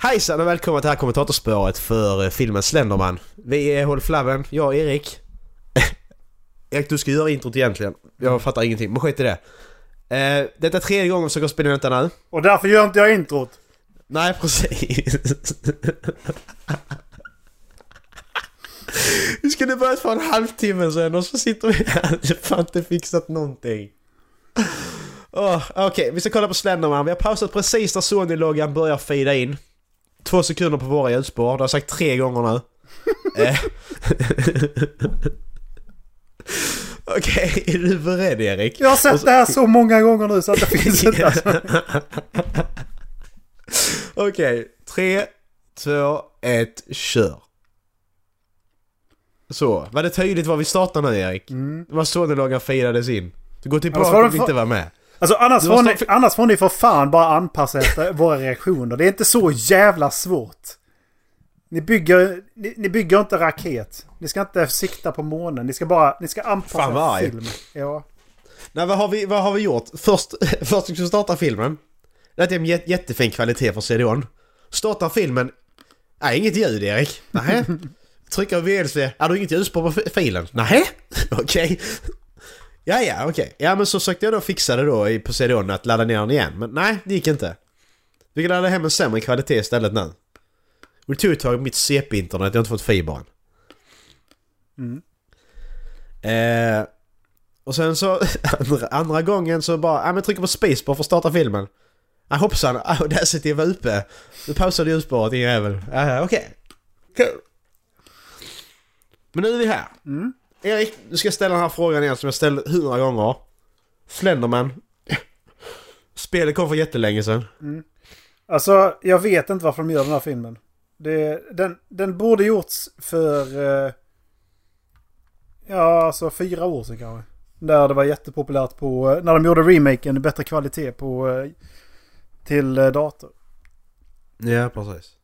Hejsan och välkomna till det här kommentatorspåret för eh, filmen Slenderman. Vi är Håll Flabben, jag och Erik. Erik, du ska göra introt egentligen. Jag fattar ingenting, men skit i det. Eh, detta är tredje gången vi försöker spela in detta nu. Och därför gör inte jag introt. Nej, precis. vi skulle börjat för en halvtimme sedan och så sitter vi här. Jag har inte fixat någonting. Oh, Okej, okay, vi ska kolla på Slenderman. Vi har pausat precis när Sony-loggan börjar fida in. Två sekunder på våra ljusspår. Det har jag sagt tre gånger nu. Eh. Okej, okay, är du beredd Erik? Jag har sett så... det här så många gånger nu så att det finns inte. Alltså. Okej, okay, tre, två, ett, kör. Så, var det tydligt var vi startar nu Erik? Mm. Det var så när loggan firades in. Du går tillbaka om du inte var med. Alltså annars får, ni, annars får ni för fan bara anpassa efter våra reaktioner. Det är inte så jävla svårt. Ni bygger, ni, ni, bygger inte raket. Ni ska inte sikta på månen. Ni ska bara ni ska anpassa fan vad film. Ja. Nej, vad har vi, vad har vi gjort? Först, först ska vi starta filmen. Det är en jättefin kvalitet för CDON. Startar filmen. Nej, inget ljud Erik. Nej. Trycker VLC. Är du inget ljus på filen? Nej. Okej. Ja, ja, okej. Okay. Ja, men så försökte jag då fixa det då på CD-ON att ladda ner den igen. Men nej, det gick inte. Vi kan ladda hem en sämre kvalitet istället nu. Och det tog ett tag mitt CP-internet, jag har inte fått fibern. Mm. Eh, och sen så andra, andra gången så bara, ja men trycker på spacebar för att starta filmen. Ja hoppsan, Audacity var uppe. Nu pausade ljusspåret din jävel. Ja, okej. Okay. Cool. Men nu är vi här. Mm. Erik, du ska ställa den här frågan igen som jag ställt hundra gånger. Slenderman. Spelet kom för jättelänge sedan. Mm. Alltså, jag vet inte varför de gör den här filmen. Det, den, den borde gjorts för... Eh, ja, alltså fyra år sedan kanske. Där det var jättepopulärt på... Eh, när de gjorde remaken i bättre kvalitet på... Eh, till eh, dator. Ja, precis.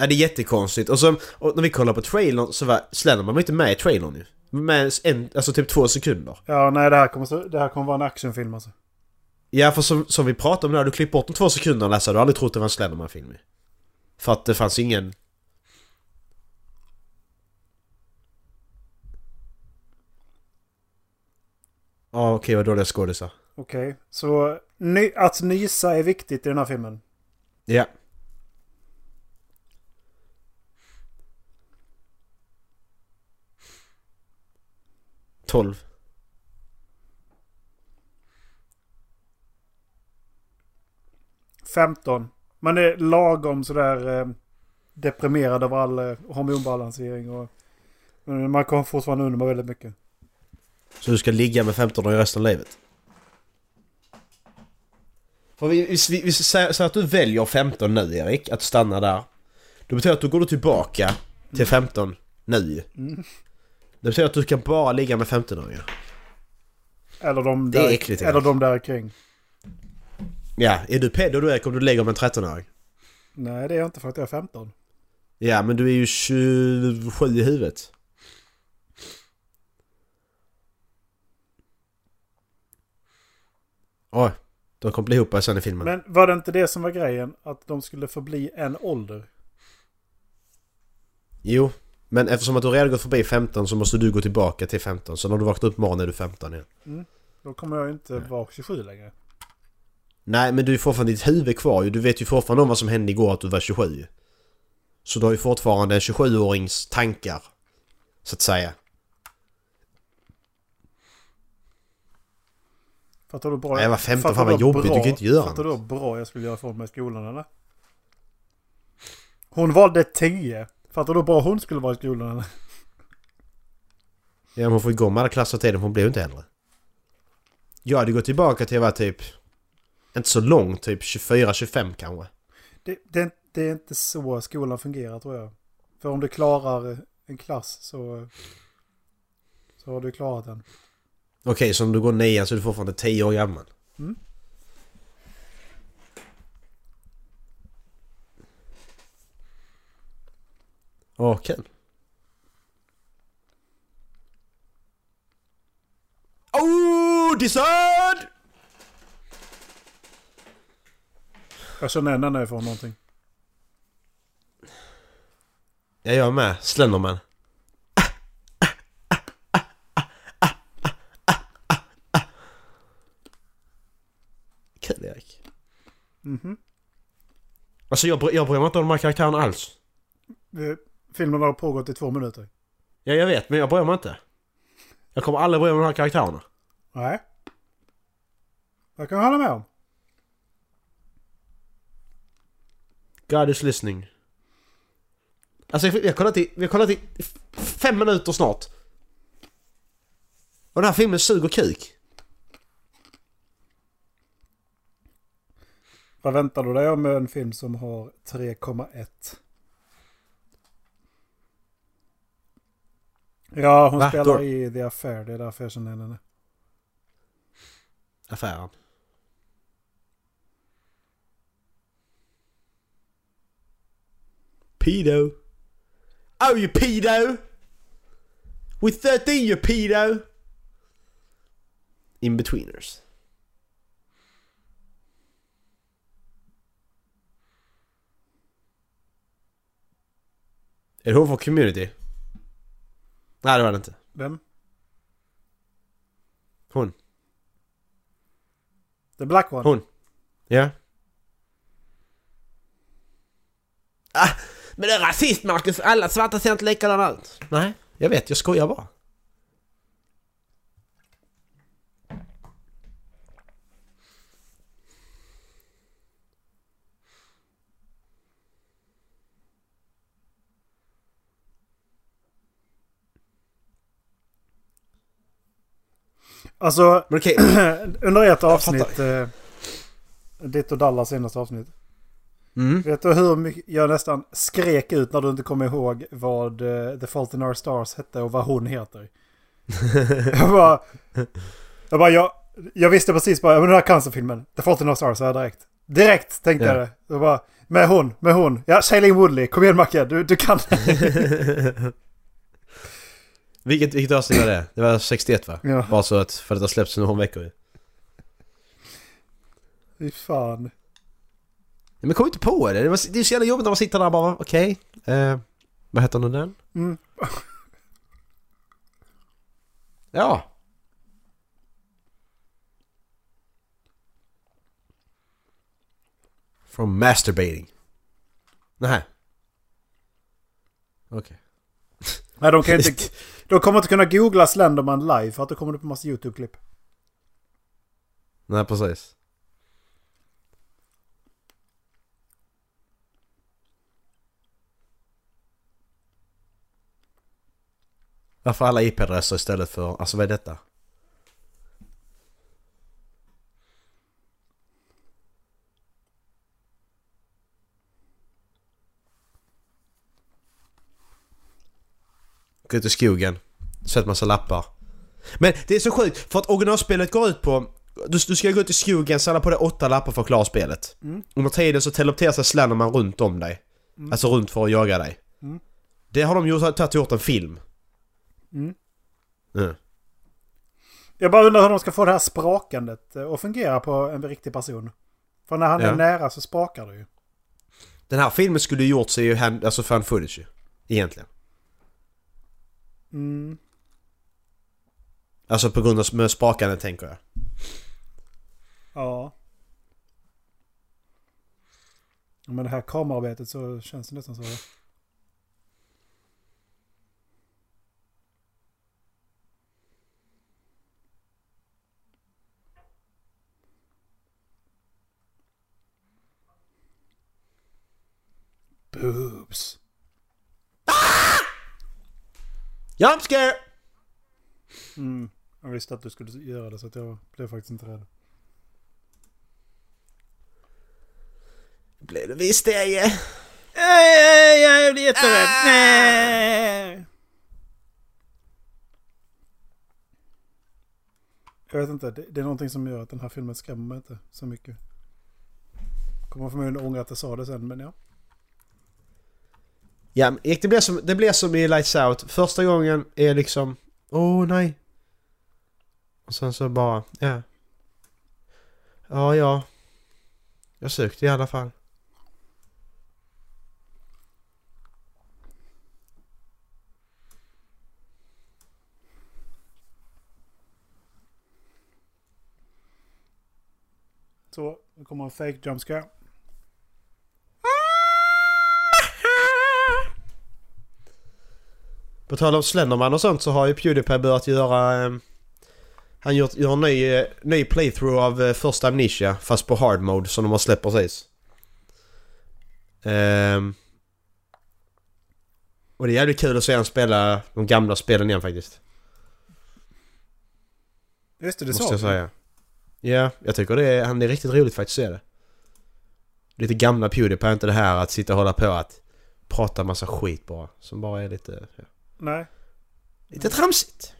Nej det är jättekonstigt. Och, så, och när vi kollar på trailern så var Slenderman var inte med i trailern ju. Med en, alltså typ två sekunder. Ja nej det här kommer, det här kommer vara en actionfilm alltså. Ja för som, som vi pratade om när du klippt bort de två sekunderna Lasse, du aldrig trott det var en Slenderman-film För att det fanns ingen... Ja okej okay, vad dåliga skådisar. Okej, okay. så ny, att nysa är viktigt i den här filmen? Ja. 12. Femton. Man är lagom sådär eh, deprimerad av all eh, hormonbalansering och man kommer fortfarande under med väldigt mycket. Så du ska ligga med 15 år i resten av livet? För vi, vi, vi, vi säger att du väljer 15 nu Erik, att stanna där. Då betyder att du går tillbaka till 15 nu. Mm. Det betyder att du kan bara ligga med 15-åringar. Eller de där, det är äckligt, eller de där kring. Ja, är du pedo du Erik om du lägger med en 13-åring? Nej, det är jag inte för att jag är 15. Ja, men du är ju 27 i huvudet. Oj, de kom bli ihop sen i filmen. Men var det inte det som var grejen? Att de skulle förbli en ålder? Jo, men eftersom att du redan gått förbi 15 så måste du gå tillbaka till 15. Så när du vaknar upp imorgon är du 15 igen. Mm. Då kommer jag inte Nej. vara 27 längre. Nej, men du är fortfarande ditt huvud kvar ju. Du vet ju fortfarande om vad som hände igår att du var 27. Så du har ju fortfarande en 27-årings tankar. Så att säga. Fattar du bra? Nej, jag var 15, fan vad jobbigt. Bra, du kan inte göra Fattar du bra jag skulle göra ifrån mig i skolan eller? Hon valde 10. Fattar du bara hon skulle vara i skolan eller? Ja men hon får ju gå med alla klasser tiden hon blir ju inte äldre. Jag hade gått tillbaka till att vara typ... Inte så lång, typ 24-25 kanske. Det, det, det, är inte så skolan fungerar tror jag. För om du klarar en klass så... Så har du klarat den. Okej, okay, så om du går nian så är du fortfarande 10 år gammal? Mm. Åh, kul. Oh, Jag känner igen den ifrån någonting. Jag gör med. Slenderman. Kul Erik. Mhm. Alltså jag, bry- jag bryr mig inte om de här karaktärerna alls. Eh, Filmen har pågått i två minuter. Ja, jag vet, men jag bryr mig inte. Jag kommer aldrig bry mig om de här karaktärerna. Nej. Jag kan hålla med om. God is listening. Alltså vi har kollat i, vi har kollat i fem minuter snart. Och den här filmen suger kuk. Vad väntar du dig om en film som har 3,1? Ja, hon Va? spelar Då- i The Affair. Det är därför jag känner henne. Affären. Pedo. Oh you pedo! With 13 you pedo! In-betweeners. Är hon från Community? Nej det var det inte. Vem? Hon. The Black One? Hon. Ja. Ah, men det är rasist Marcus, alla svarta ser inte likadana ut. Nej, jag vet, jag skojar bara. Alltså, okej, under ett avsnitt... Eh, ditt och Dallas senaste avsnitt. mm. Vet du hur mycket jag nästan skrek ut när du inte kommer ihåg vad eh, The Fault in Our Stars hette och vad hon heter? jag bara... Jag bara, jag, jag visste precis bara, men den här cancerfilmen, The Fault in Our Stars, jag direkt. Direkt tänkte Ja. jag det. Jag bara, med hon, med hon. Ja, Shailene Woodley, kom igen Macke, du, du kan. vilket, vilket avsnitt var det? Det var 61 va? ja, Bara så att, för att det har släppts några veckor ju. fy fan. Men kom inte på det, det, var, det är så jävla jobbigt när man sitter där och bara okej. eh, vad heter nu den? Mm. Ja. From masturbating. Nej. Okej. Nej, de, kan inte, de kommer inte kunna googla Slenderman live för att det kommer upp en massa YouTube-klipp. Nej, precis. Varför alla IP-adresser istället för... Alltså vad är detta? Gå ut i skogen. Sätt massa lappar. Men det är så sjukt för att originalspelet går ut på... Du, du ska gå ut i skogen, samla på dig åtta lappar för att klara spelet. Mm. Under tiden så teleporterar sig Slenderman runt om dig. Mm. Alltså runt för att jaga dig. Mm. Det har de gjort, tagit gjort en film. Mm. Mm. Jag bara undrar hur de ska få det här sprakandet att fungera på en riktig person. För när han Ja. är nära så sprakar det ju. Den här filmen skulle ju gjort sig ju hand, alltså fan footage ju. Egentligen. Mm. Alltså på grund av med tänker jag. Ja. Ja, Men det här kamerarbetet så känns det nästan så. Boobs. Jump scare! Mm. Jag visste att du skulle göra det så att jag blev faktiskt inte rädd. Blev det visst det ju. Jag blir jätterädd. Nej. Jag vet inte, det, det är någonting som gör att den här filmen skrämmer mig inte så mycket. Kommer förmodligen ångra att jag sa det sen, men ja. Ja, det blev som, det blev som i Lights Out. Första gången är liksom, åh oh, nej. Och sen så bara, ja. Ja, ja. Jag sökte i alla fall. Så, nu kommer en fake jumpscare. På tal om Slenderman och sånt så har ju Pewdiepie börjat göra... Eh, han gör, gör en ny, eh, ny playthrough av eh, första Amnesia fast på hard mode som de har släppt precis. Ehm, och det är jävligt kul att se han spela de gamla spelen igen faktiskt. Just det, det Måste jag säga. Ja, jag tycker det är, han är riktigt roligt faktiskt att se det. Lite gamla Pewdiepie, inte det här att sitta och hålla på att prata massa skit bara. Som bara är lite... Ja, Nej. lite tramsigt.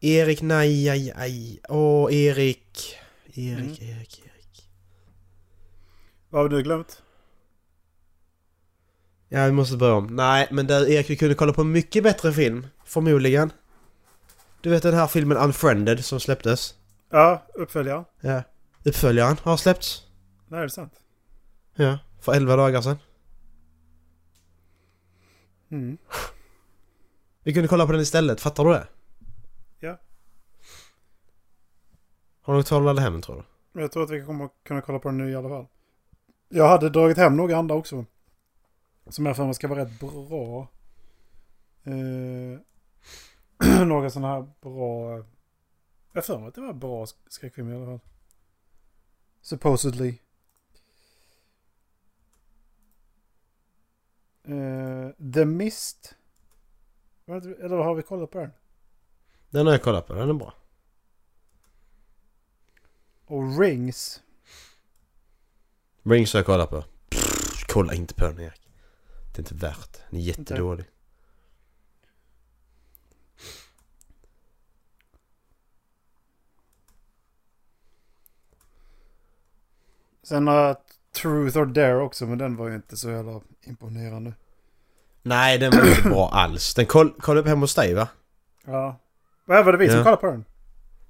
Erik, nej, aj, aj. Åh, Erik. Erik, Mm. Erik, Erik. Vad har du glömt? Ja, vi måste börja om. Nej, men där Erik, vi kunde kolla på en mycket bättre film. Förmodligen. Du vet den här filmen Unfriended som släpptes? Ja, uppföljare. Ja. Uppföljaren har släppts. Nej, det är sant. Ja, för 11 dagar sedan. Mm. Vi kunde kolla på den istället, fattar du det? Ja. Har du talat hem tror du? Jag tror att vi kommer kunna kolla på den nu i alla fall. Jag hade dragit hem några andra också. Som jag för mig ska vara rätt bra. Eh, några sådana här bra... Jag har för mig att det var bra sk- skräckfilmer i alla fall. Supposedly. Eh, The Mist. Eller har vi kollat på den? Den har jag kollat på, den är bra. Och Rings. Rings har jag kollat på. Pff, kolla inte på den Erik. Det är inte värt. Den är jättedålig. Sen har jag Truth or Dare också, men den var ju inte så jävla imponerande. Nej, den var inte bra alls. Den koll, kollade upp hemma hos dig va? Ja. Vad var det vi som Ja. kollade på den?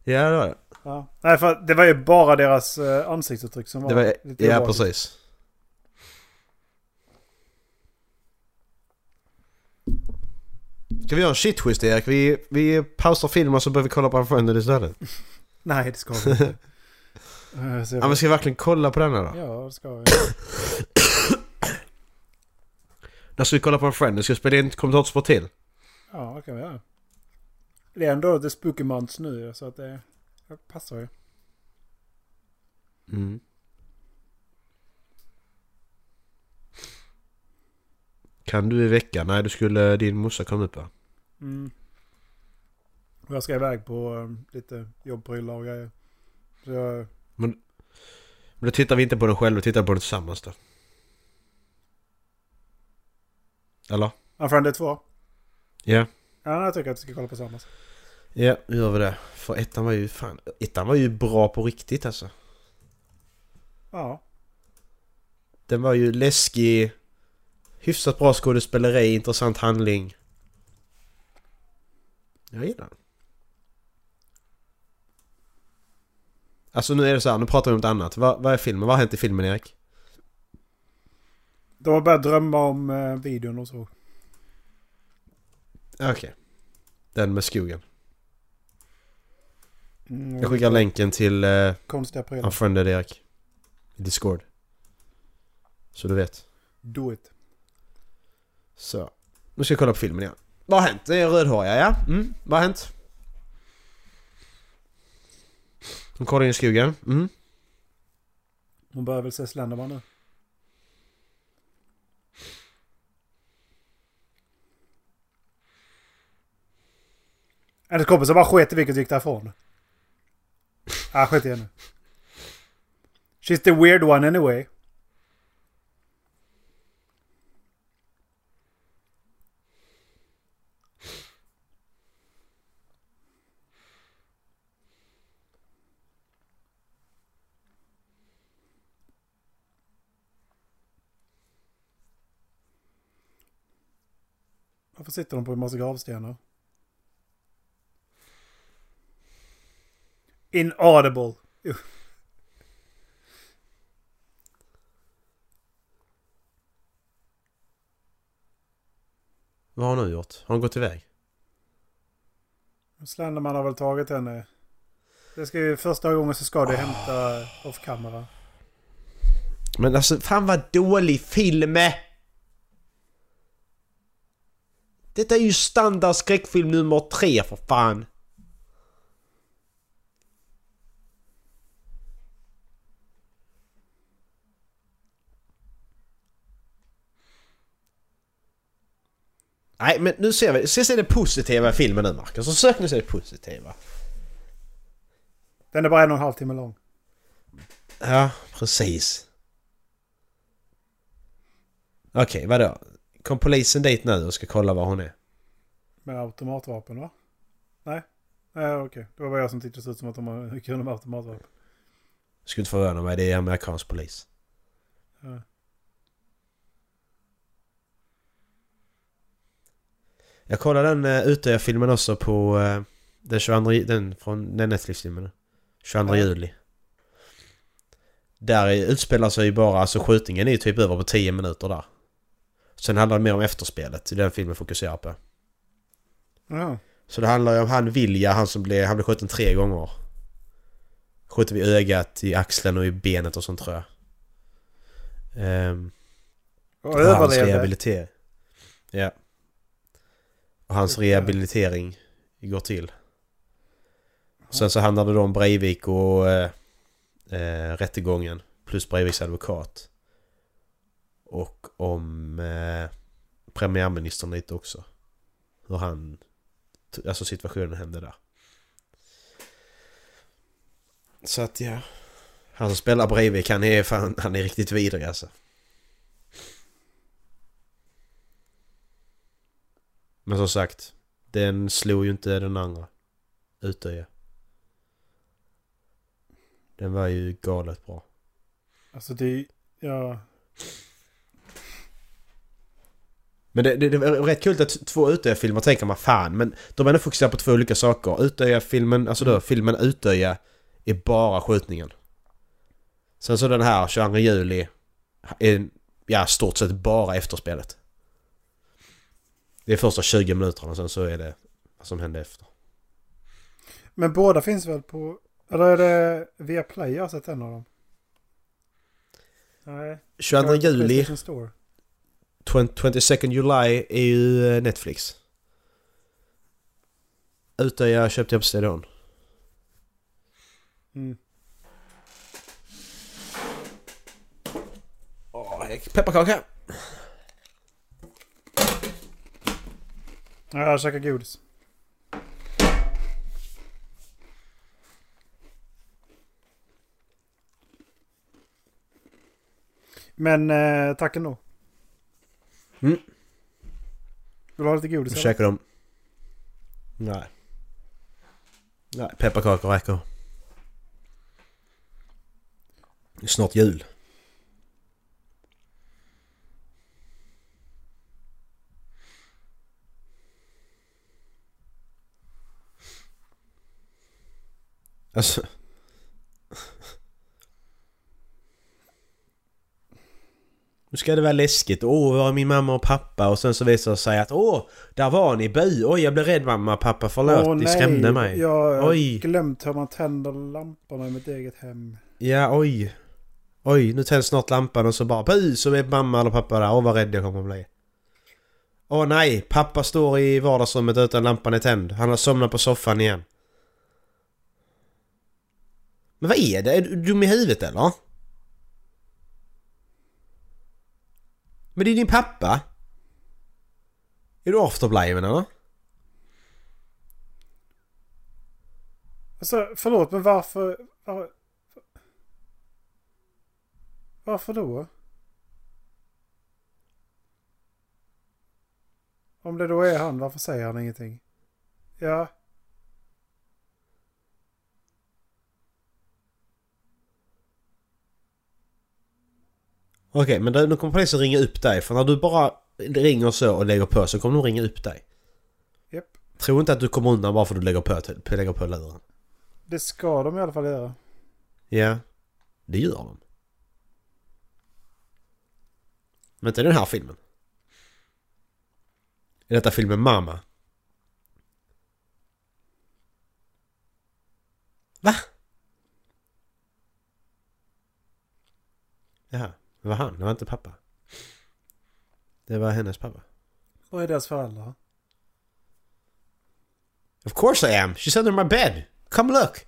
Ja, det var det. Ja. Nej, för det var ju bara deras uh, ansiktsuttryck som var, det var lite ja, obehagligt. precis. Ska vi göra en shit Erik? Vi, vi pausar filmen och så börjar vi kolla på Unfriended istället. Nej, det ska vi inte. Eh, Ja men ska vi verkligen kolla på denna då? Ja, det ska vi. När ska vi kolla på Unfriended? Ska vi spela in ett kommentatorspår till? Ja, det kan vi göra. Det är ändå The Spooky Months nu, så att det, det passar ju. Mm. Kan du i veckan? Nej, du skulle din morsa komma upp va? Mm. Och jag ska iväg på um, lite jobbprylar och grejer. Så jag, Men då tittar vi inte på den själva, vi tittar på den tillsammans då. Eller? Unfriended 2. Ja. Ja, jag tycker att vi ska kolla på samma. Ja, nu gör vi det. För ettan var ju fan... Ettan var ju bra på riktigt alltså. Ja. Den var ju läskig. Hyfsat bra skådespeleri, intressant handling. Jag gillar den. Alltså nu är det så här, nu pratar vi om något annat. Vad, vad är filmen? Vad har hänt i filmen Erik? De har börjat drömma om eh, videon och så. Okej. Den med skogen. Mm, Jag skickar länken till uh, Konstiga prylar. Unfriended Erik. I Discord. Så du vet. Do it. Så. Nu ska jag kolla på filmen igen. Vad har hänt? Det är rödhåriga, ja. Mm, vad har hänt? De kollar in i skogen. Mm. Hon börjar väl se Slenderman nu. Hennes kompisar bara sket i vilket gick därifrån. Ah, skit i henne. She's the weird one anyway. Varför sitter de på en massa gravstenar? Inaudible. Vad har hon nu gjort? Har hon gått iväg? Slenderman har väl tagit henne. Det ska ju, första gången så ska du hämta off camera. Men alltså fan vad dålig film! Detta är ju standard skräckfilm nummer tre för fan. Nej men nu ser vi, ska se det positiva i filmen nu Marcus. Försök nu se det positiva. Den är bara en och en halv timme lång. Ja, precis. Okej, vadå? Kom polisen dit nu och ska kolla var hon är? Med automatvapen va? Nej? Nej okej. Det var bara jag som tyckte det såg ut som att de kunde med automatvapen. Skulle inte förvåna mig, det är amerikansk polis. Ja. Jag kollade den uh, Utöya-filmen också på uh, den 22, den från den Netflix-filmen. 22 Ja. juli. Där utspelar sig ju bara, alltså skjutningen är ju typ över på 10 minuter där. Sen handlar det mer om efterspelet, är den filmen fokuserar på. Ja. Så det handlar ju om han Vilja, han som blev, han blev skjuten tre gånger. Skjuten vid ögat, i axeln och i benet och sånt tror jag. Ehm, Och och hans överlevde. rehabilitering. Ja. Och hans rehabilitering går till. Sen så handlar det då om Breivik och eh, eh, rättegången. Plus Breiviks advokat. Och om eh, premiärministern lite också. Hur han... Alltså situationen hände där. Så att ja. Han som spelar Breivik han är fan, han är riktigt vidrig alltså. Men som sagt. Den slog ju inte den andra. Utöja. Den var ju galet bra. Alltså det... Ja. Men det, det, det var rätt kul att två Utöya-filmer tänker man fan men de är ändå fokuserade på två olika saker. Utöya-filmen, alltså då filmen Utöya är bara skjutningen. Sen så den här 22 juli är ja stort sett bara efterspelet. Det är första 20 minuterna och sen så är det vad som hände efter. Men båda finns väl på... Eller är det via Play jag har sett en av dem? Nej. 22 juli, PlayStation Store. 22nd July är ju eh, Netflix. Utöya köpte jag på CD-ON. Mm. Åh, pepparkaka! Jag käkar godis. Men eh, tack ändå. Mm. Vill du ha lite godis? Eller? käkar de? Nej. Nej, pepparkakor räcker. Det är snart jul. Alltså... Nu ska det vara läskigt. Åh, var är min mamma och pappa? Och sen så visar det sig att åh, där var ni bu. Oj, jag blev rädd mamma och pappa. Förlåt, Åh, ni nej, skrämde mig. Jag har Oj. glömt hur man tänder lamporna i mitt eget hem. Ja, oj. Oj, nu tänds snart lampan och så bara bu så är mamma eller pappa där. Åh, vad rädd jag kommer bli. Åh nej, pappa står i vardagsrummet utan lampan är tänd. Han har somnat på soffan igen. Men vad är det? Är du dum i huvudet eller? Men det är din pappa. Är du afterbliven eller? Alltså, förlåt, men varför... var- Varför då? Om det då är han, varför säger han ingenting? Ja. Okej, men då då kommer polisen ringa upp dig. För när du bara ringer så och lägger på så kommer de ringa upp dig. Japp. Tro inte att du kommer undan bara för att du lägger på, lägger på luren. Det ska de i alla fall göra. Ja, det gör de. Men inte den här filmen. Är detta filmen Mama? Va? Jaha, det var han, det var inte pappa. Det var hennes pappa. Vad är deras föräldrar? Of course I am! She's under my bed! Come look!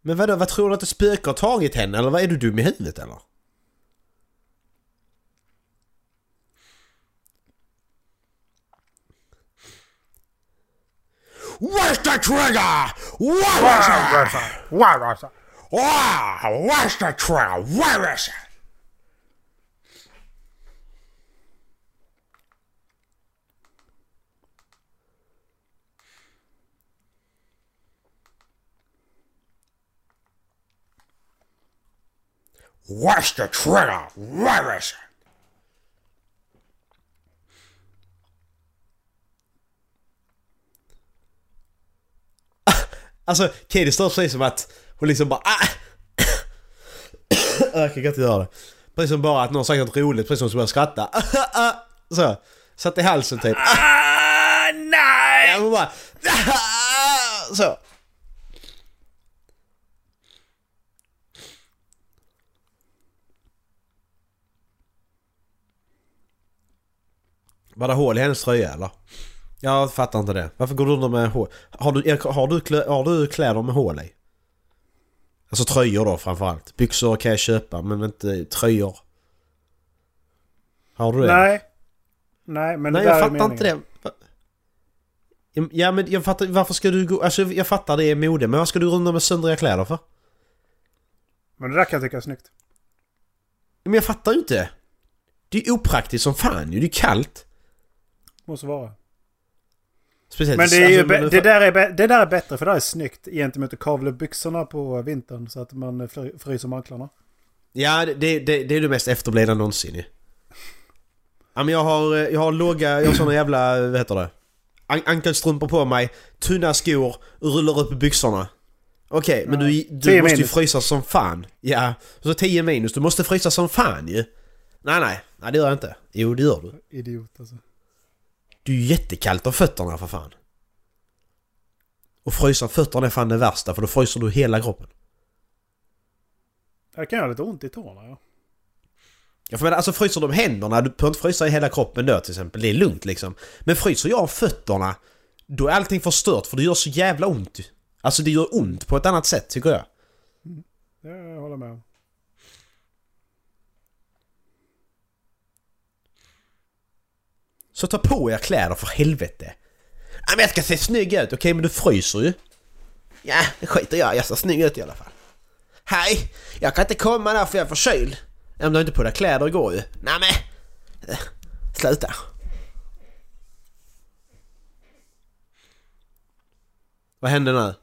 Men vadå, vad tror du att ett spöke har tagit henne? Eller vad är du dum i huvudet eller? Where's the trigger? Where is it? Where is it? Wow, where's the trigger? Where is it? Where's the trigger? Where is it? Alltså, Katie står precis som att hon liksom bara ah! Jag kan inte göra det. Precis som bara att någon sagt något roligt, precis som att börjar skratta. Så. Satt i halsen typ. Ah, nej! Ja, hon bara... Så. Var det hål i hennes tröja eller? Jag fattar inte det. Varför går du under med hål? Har du, har du, klä, har du kläder med hål i? Alltså tröjor då framförallt. Byxor kan jag köpa men inte tröjor. Har du det? Nej. Nej, men Nej det jag fattar meningen. inte det. Ja men jag fattar, varför ska du gå... Alltså jag fattar det är mode men vad ska du runda med söndriga kläder för? Men det där kan jag tycka är snyggt. Men jag fattar ju inte. Det är opraktiskt som fan ju, det är kallt. Måste vara. Speciellt Men det, är ju, alltså, det, där är, det där är bättre för det är snyggt gentemot att kavla byxorna på vintern så att man fry- fryser om anklarna. Ja, det, det, det är det mest efterblivna någonsin ju. Ja men jag har, eh, jag har låga, jag har såna jävla, vad heter det? An ankelstrumpor på mig, tunna skor, rullar upp byxorna. Okej, men du, du 10 måste ju frysa som fan. Ja, så 10 minus, du måste frysa som fan ju. Nej nej, nej det gör jag inte. Jo det gör du. Idiot alltså. Det är ju jättekallt om fötterna för fan. Och frysa fötterna är fan det värsta för då fryser du hela kroppen. Det kan göra lite ont i tårna ja. Jag menar, alltså fryser de händerna, du behöver inte frysa i hela kroppen då till exempel. Det är lugnt liksom. Men fryser jag fötterna, då är allting förstört för det gör så jävla ont. Alltså det gör ont på ett annat sätt tycker jag. Det jag håller med Så ta på er kläder för helvete. Ja, men jag ska se snygg ut. Okej, men du fryser ju. Ja, det skiter jag. Jag ser snygg ut i alla fall. Hej! Jag kan inte komma där för jag är förkyld. Ja, men du har inte på dig kläder igår ju. Nej men... Eh, Sluta. Vad hände nu?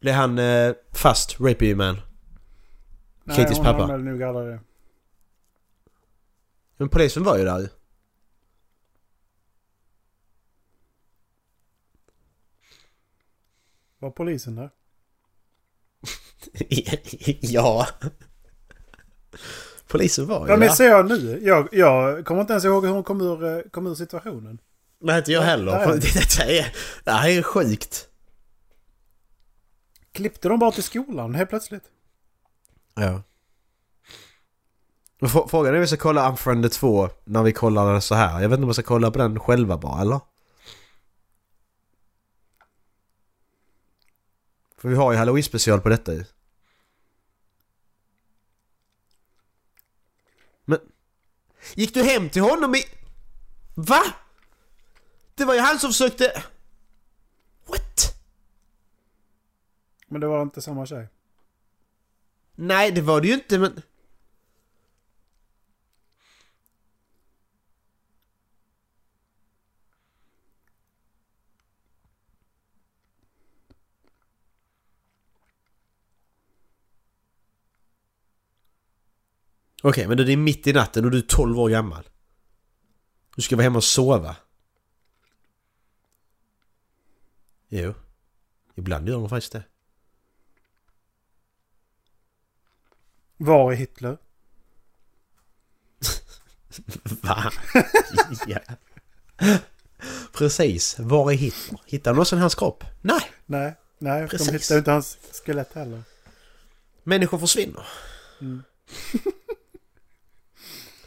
Blev han eh, fast, rapey man? Nej, Katies hon pappa. anmälde nog alla det. Men polisen var ju där ju. Var polisen där? ja. Polisen var ju Ja men ser jag nu. Jag, jag kommer inte ens ihåg hur hon kom ur, eh, kom ur situationen. Nej, inte jag heller. Nej. Detta är, det här är sjukt. Klippte de bara till skolan helt plötsligt? Ja. Frågan är om vi ska kolla Unfriended 2 när vi kollar så här. Jag vet inte om vi ska kolla på den själva bara, eller? För vi har ju Halloween special på detta ju. Men... Gick du hem till honom i... Va? Det var ju han som försökte... What? Men det var inte samma tjej. Nej, det var det ju inte men... Okej, men det är mitt i natten och du är 12 år gammal. Du ska vara hemma och sova. Jo. Ibland gör de faktiskt det. Var är Hitler? Va? ja. Precis. Var är Hitler? Hittar de någonsin hans kropp? Nej. Nej, nej Precis. de hittar inte hans skelett heller. Människor försvinner. Mm.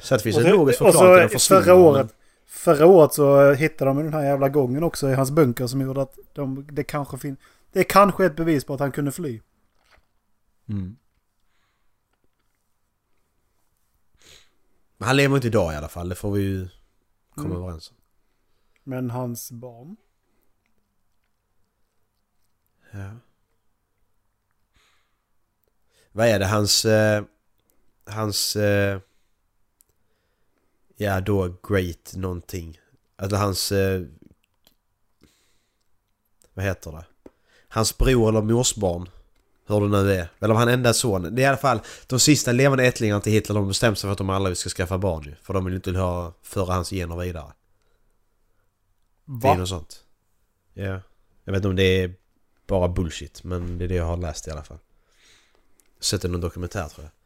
Så att det finns Och en så- logisk och förklaring till så att de försvinner. förra året, förra året så hittade de den här jävla gången också i hans bunker som gjorde att de, det kanske finns... Det är kanske ett bevis på att han kunde fly. Mm. Men han lever inte idag i alla fall. Det får vi ju komma Mm. överens om. Men hans barn? Ja. Vad är det? Hans... Eh, hans... Eh, ja, då Great någonting. Alltså hans... Eh, vad heter det? Hans bror eller morsbarn. Hur det nu är. Eller om han enda son. Det är i alla fall de sista levande ättlingarna till Hitler. De bestämde sig för att de alla ska skaffa barn ju. För de vill inte ha, föra hans gener vidare. Det är Va? något sånt. Ja. Jag vet inte om det är bara bullshit. Men det är det jag har läst i alla fall. Sett i någon dokumentär tror jag.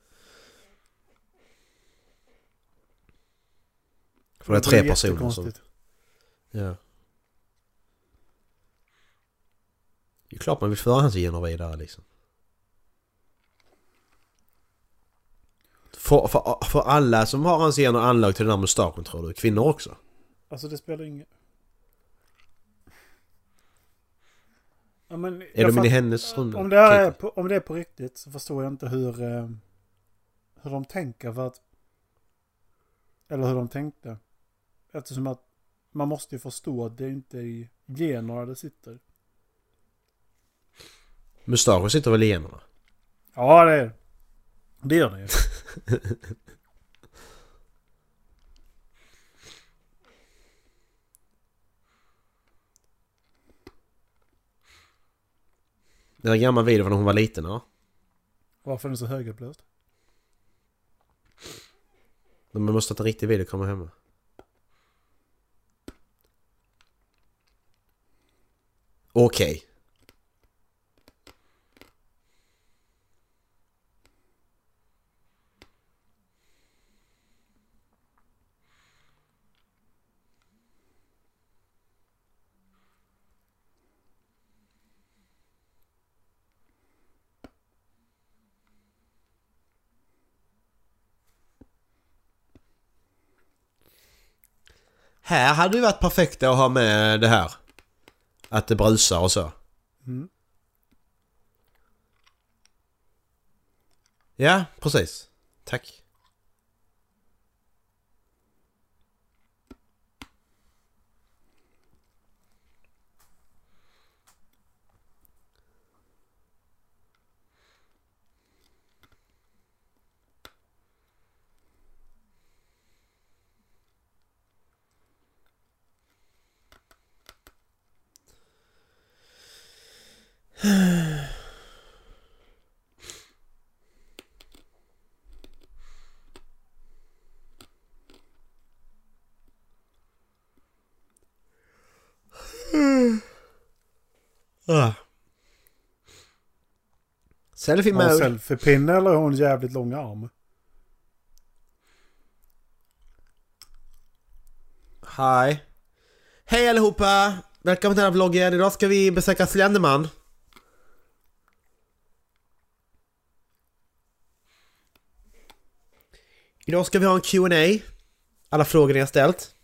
För det är tre personer som... Ja. Det är klart man vill föra hans gener vidare liksom. För, för, för alla som har hans gener anlag till den här mustaschen tror du? Kvinnor också? Alltså det spelar ingen... Ja, men Är de inne i hennes runda? om det, är Katie? på, om det är på riktigt så förstår jag inte hur, eh, hur de tänker för att... Eller hur de tänkte. Eftersom att man måste ju förstå att det inte är i generna det sitter. Mustaschen sitter väl i generna? Ja, det är det. gör det ju. Det är en gammal video från när hon var liten ja. Varför är den så högupplöst? Men man måste ha en riktig video komma hemma. Okej. Här hade det varit perfekt att ha med det här. Att det brusar och så. Mm. Ja, precis. Tack. Ah. Selfie Har hon mode. selfiepinne eller har hon jävligt lång arm? Hej. Hej allihopa! Välkommen till den här vloggen. Idag ska vi besöka Slenderman. Idag ska vi ha en Q&A. Alla frågor ni har ställt.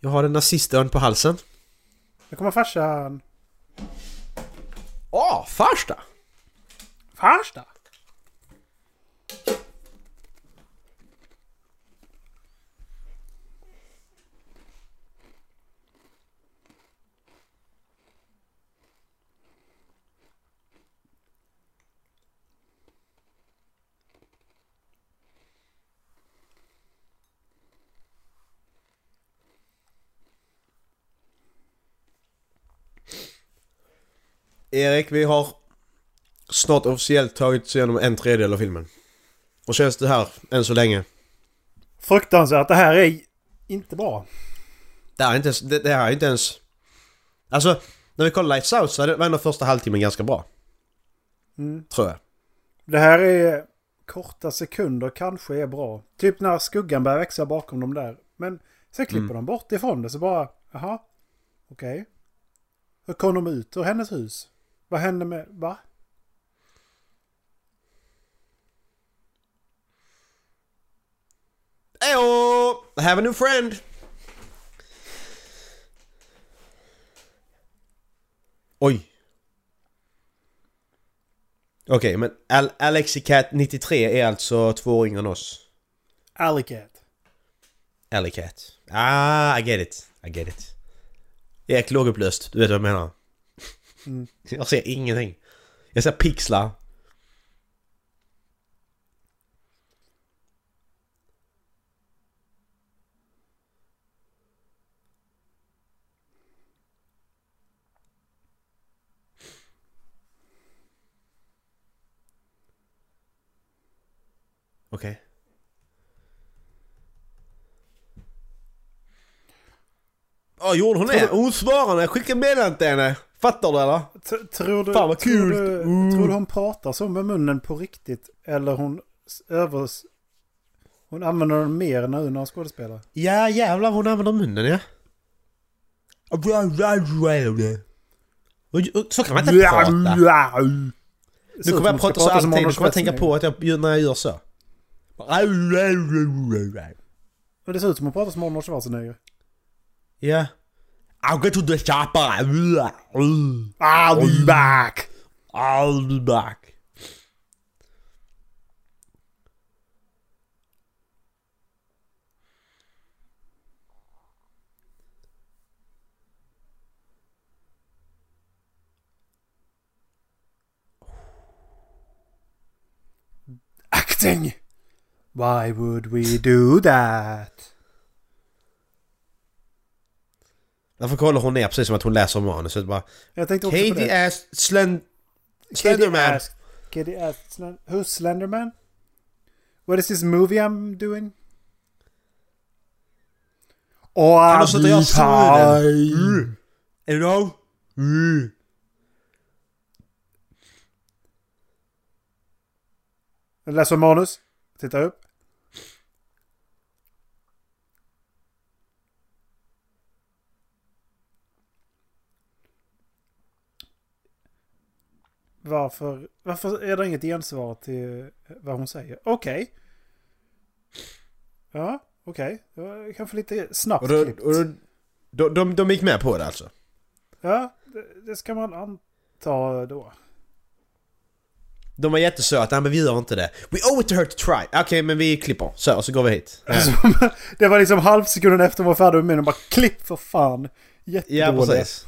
Jag har en nazistörn på halsen. Nu kommer farsan. Åh, Farsta! Farsta? Erik, vi har snart officiellt tagit oss igenom en tredjedel av filmen. Och känns det här än så länge? Fruktansvärt. Det här är inte bra. Det här är inte ens... Det, det här är inte ens... Alltså, när vi kollade Lights Out så var ändå första halvtimmen ganska bra. Mm. Tror jag. Det här är korta sekunder kanske är bra. Typ när skuggan börjar växa bakom dem där. Men sen klipper Mm. de bort ifrån det så bara, jaha, okej. Hur kom de ut ur hennes hus? Vad hände med, va? Ejo! I have a new friend! Oj. Okej, men Al Alexicat 93 är alltså två år yngre än oss. Alleycat. Alleycat. Ah, I get it. I get it. Erik lågupplöst, du vet vad jag menar. Mm. Jag ser ingenting. Jag ser pixlar. Okej. Ja, gjorde hon det? Hon svarade när jag skickade meddelande till henne. Fattar du eller? T- Tror du, Fan, vad tror, kul. du, Mm. tror du hon pratar så med munnen på riktigt? Eller hon s- över... Hon använder den mer när hon skådespelar? Ja jävlar hon använder munnen ja. Så kan man inte prata. Nu kommer jag prata så alltid, nu kommer jag tänka på att jag, när jag gör så. Men det ser ut som hon pratar som Arnold Schwarzenegger. Ja. I'll get to the chopper. Uh, I'll be uh, back! I'll be back. Acting! Why would we do that? Därför kollar hon ner precis som att hon läser manuset bara. Jag tänkte också på Katie det. ass Slen... Katie Slenderman. asked, Katie asked, Slen- who's Slenderman? What is this movie I'm doing? Oh, nu? fine. You know? Mm. Läser manus. Titta upp. Varför, varför är det inget gensvar till vad hon säger? Okej. Ja, okej. Var kanske lite snabbt Och, då, klippt. och då, de, de, de gick med på det alltså? Ja, det, det ska man anta då. De var jättesöta, men vi gör inte det. We owe it to her to try. Okej, men vi klipper. Så, och så går vi hit. Ja, Alltså, det var liksom halvsekunden efter hon var färdig med och bara klipp för fan. ja Jättedåligt. precis.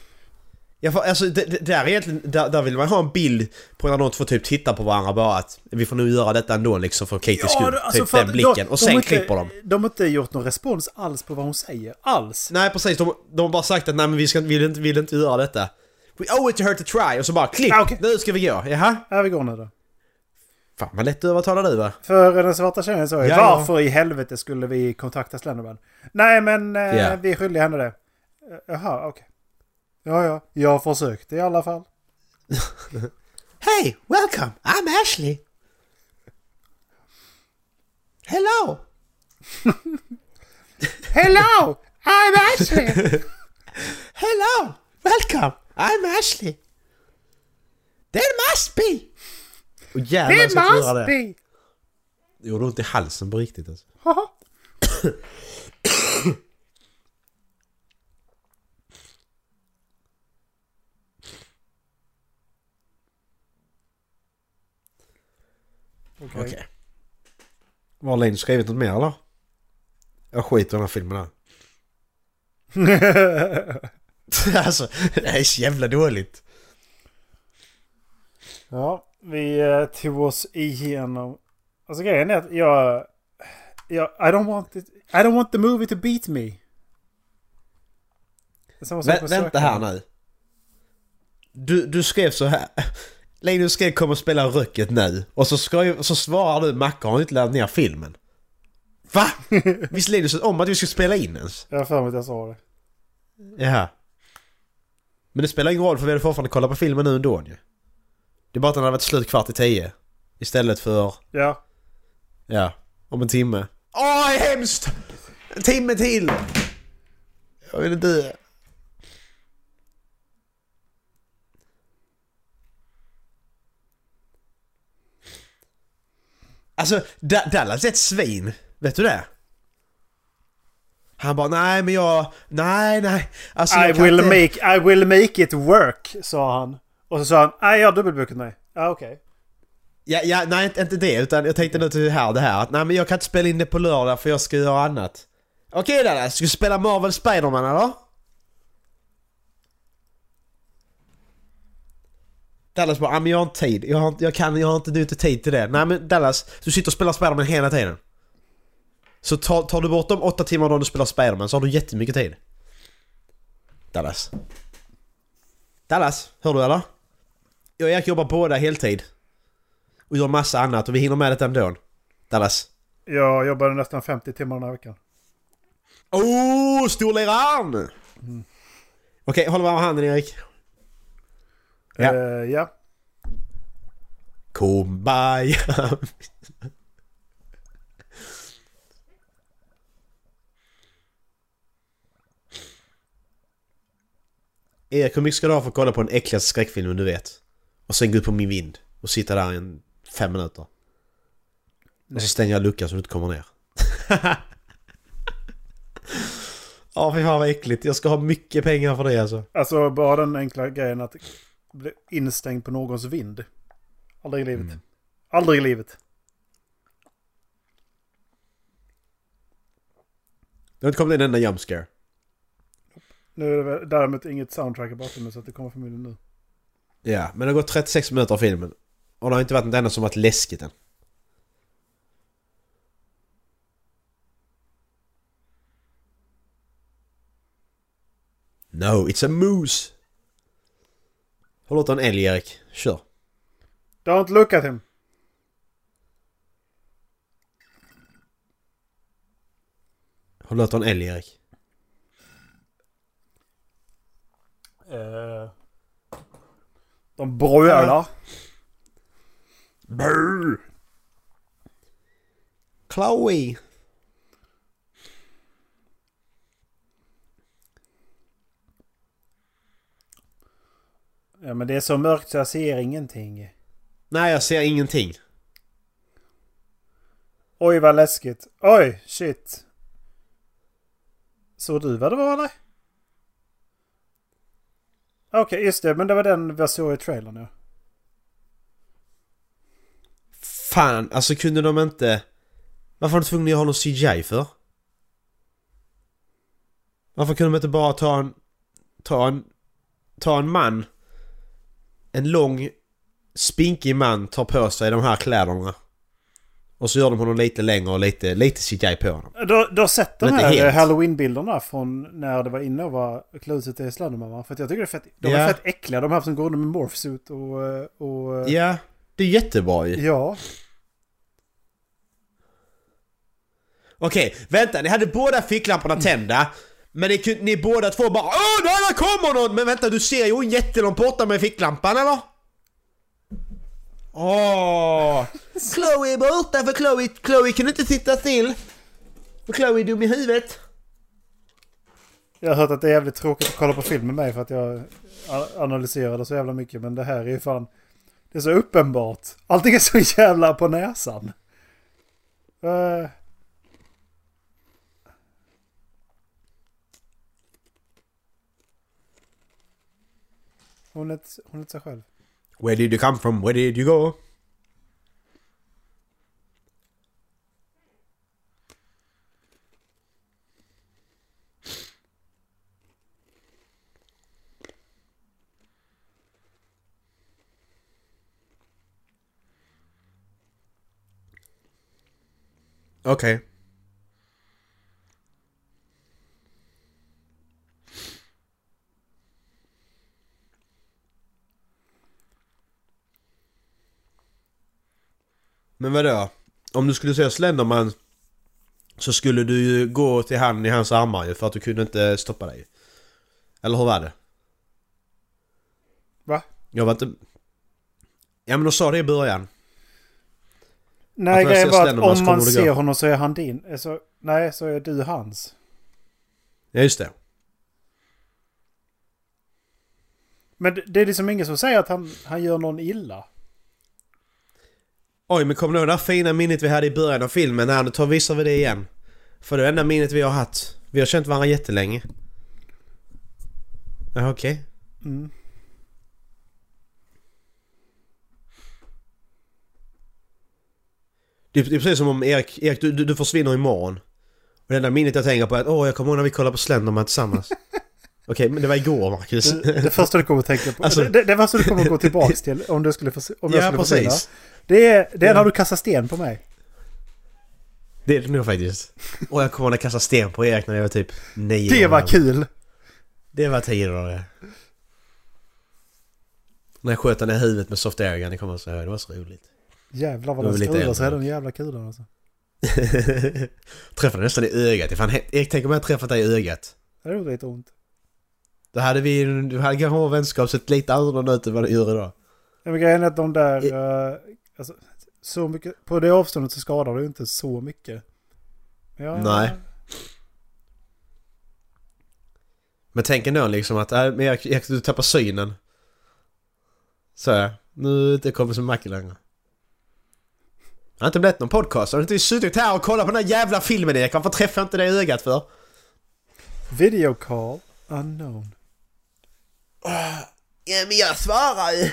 Ja, för, alltså, det, det, där, är egentligen, där, där vill man ha en bild på när de två typ tittar på varandra bara att vi får nog göra detta ändå liksom för Katies skull. det- alltså, typ den blicken. de- och de sen har inte- klipper de. De har inte gjort någon respons alls på vad hon säger. Alls. Nej precis, de, de har bara sagt att nej men vi ska, vill, inte, vill inte göra detta. We owe it to her to try. Och så bara klipp! Ah, okej. Nu ska vi gå. Jaha? Här vi går nu då. Fan vad lätt att övertala du va? För den svarta tjejen sa ju Ja, ja. varför i helvete skulle vi kontakta Slenderman? Nej men Ja. vi är skyldiga henne det. Eh, Jaha, okej. Ja, ja. Jag försökte i alla fall. Hey, welcome! I'm Ashley! Hello! Hello! I'm Ashley! Hello! Welcome! I'm Ashley! There must be! Och jävlar göra must det. be! Det gjorde ont i halsen på riktigt alltså. Okej. Okej. Var Linus skrivit något mer eller? Jag skiter i den här filmen här. alltså, det här är så jävla dåligt. Ja, vi eh, tog oss igenom... Alltså grejen är att jag... jag I, don't want it, I don't want the movie to beat me. Vä vänta här nu. Du, du skrev så här. Linus skrev kommer att spela Röcket nu. Och så, skrev, så svarar du Macke har inte laddat ner filmen. Va? Visste Linus om att vi skulle spela in ens? Jag har för mig att jag sa det. Jaha. Men det spelar ingen roll för vi hade fortfarande kollat på filmen nu ändå ju. Det är bara att den hade varit slut kvart i tio. Istället för, Ja. ja, om en timme. Åh, är hemskt! En timme till! Jag vill dö. Alltså, Da- Dallas är ett svin. Vet du det? Han bara, nej men jag... Nej, nej. Alltså, I will, inte... make, I will make it work, sa han. Och så sa han, nej jag har dubbelbokat mig. Ja okej. Ja, ja, nej inte, det utan jag tänkte nu till här, det här att nej men jag kan inte spela in det på lördag för jag ska göra annat. Okej Dallas, ska du spela Marvel Spiderman eller? Dallas bara, "Ja, men jag har inte tid. Jag, har, jag kan, jag har inte du inte tid till det. Nej men Dallas, du sitter och spelar Spiderman hela tiden. Så tar, tar du bort de åtta timmar då du spelar Spiderman så har du jättemycket tid. Dallas. Dallas, hör du eller? Jag och Erik jobbar båda heltid. Och gör massa annat och vi hinner med det ändå. Dallas. Jag jobbade nästan 50 timmar den här veckan. Oh, storliraren! Okej, håll varm handen Erik. Ja. Eh, ja. Kumbaya. Erik, hur mycket ska du ha för att kolla på den äckligaste skräckfilmen du vet? Och sen gå ut på min vind och sitta där i en fem minuter. Och så stänger jag luckan så du inte kommer ner. Ja, fy fan vad äckligt. Jag ska ha mycket pengar för det alltså. Alltså bara den enkla grejen att bli instängd på någons vind. Aldrig i livet. Aldrig i livet. Det har inte kommit en enda jump scare. Nu är det väl däremot inget soundtrack i bakgrunden så att det kommer förmodligen nu. Ja, men det har gått 36 minuter av filmen. Och det har inte varit något enda som varit läskigt än. No, it's a moose! Håll åt en älg Erik. Kör. Don't look at him. Håll åt en älg Erik. Eh, de brölar. Brr. Chloe! Ja men det är så mörkt så jag ser ingenting. Nej, jag ser ingenting. Oj vad läskigt. Oj, shit. Såg du vad det var eller? Okej, just det. Men det var den vi såg i trailern ja. Fan, alltså kunde de inte... Varför var de tvungna att ha någon CGI för? Varför kunde de inte bara ta en... Ta en... Ta en man... En lång... Spinkig man tar på sig de här kläderna. Och så gör de honom lite längre och lite, lite CGI på honom. Du, du har sett de här helt. halloween-bilderna från när det var inne och var kluset i Slenderman För att jag tycker det är fett, de är Ja. fett äckliga de här som går under med morphsuit och... eh, och Ja, det är jättebra ju. ja. Okej, vänta, ni hade båda ficklamporna tända. Men ni, kunde- ni båda två bara Åh, där, där kommer någon! Men vänta, du ser ju jättelångt borta med ficklampan eller? Åh! Chloe är borta för Chloe, Chloe kan inte sitta still. För Chloe är dum i huvudet. Jag har hört att det är jävligt tråkigt att kolla på film med mig för att jag analyserade analyserar det så jävla mycket. Men det här är ju fan... Det är så uppenbart. Allting är så jävla på näsan. Uh. Hon ett- hon ett sig själv. Where did you come from? Where did you go? Okej. Men vadå? Om du skulle säga Slenderman så skulle du ju gå till han i hans armar ju för att du kunde inte stoppa dig. Eller hur var det? Va? Jag var inte... Ja men de sa det i början. Nej, grejen var att så om man ser honom så är han din. Alltså, nej, så är du hans. Ja just det. Men det- det är liksom ingen som säger att han, han gör någon illa. Oj men kommer du ihåg det där fina minnet vi hade i början av filmen? Nej, nu tar visar vi det igen. För det är det enda minnet vi har haft. Vi har känt varandra jättelänge. Ja okej. Mm. Det, är- det är precis som om Erik, Erik du, du, du försvinner imorgon. Och det enda minnet jag tänker på är att åh jag kommer ihåg när vi kollade på Slenderman tillsammans. Okej men det var igår Marcus. Det, det första du kommer att tänka på. Alltså- det, det, det första du kommer att gå tillbaks till om du skulle, förs- om jag ja skulle försvinna. precis. Det är, det är Ja. när du kastar sten på mig. Det är det nog faktiskt. Och jag kommer jag kastade sten på Erik när jag var typ nio Det år var kul. Det var tider det. När jag sköt den i huvudet med soft airgun, det kommer så det var så roligt. Jävlar vad den skruvar sig den jävla kulan alltså. Träffade nästan i ögat. Erik, tänk om jag hade träffat dig i ögat. Det gjorde lite ont. Då hade vi, du hade kanske vår vänskap sett lite annorlunda ut än vad det gör idag. Ja, men grejen är att de där... eh, alltså, så mycket, på det avståndet så skadar det ju inte så mycket. Ja, Nej. Men tänk ändå liksom att, äh, men Erik, Erik, du tappar synen. Så ja, nu är det inte kompis med Macke längre. Det har inte blivit någon podcast. Har du inte suttit här och kollat på den här jävla filmen Erik? Varför träffar jag inte dig i ögat för? Video call unknown. Ja men jag svarar ju.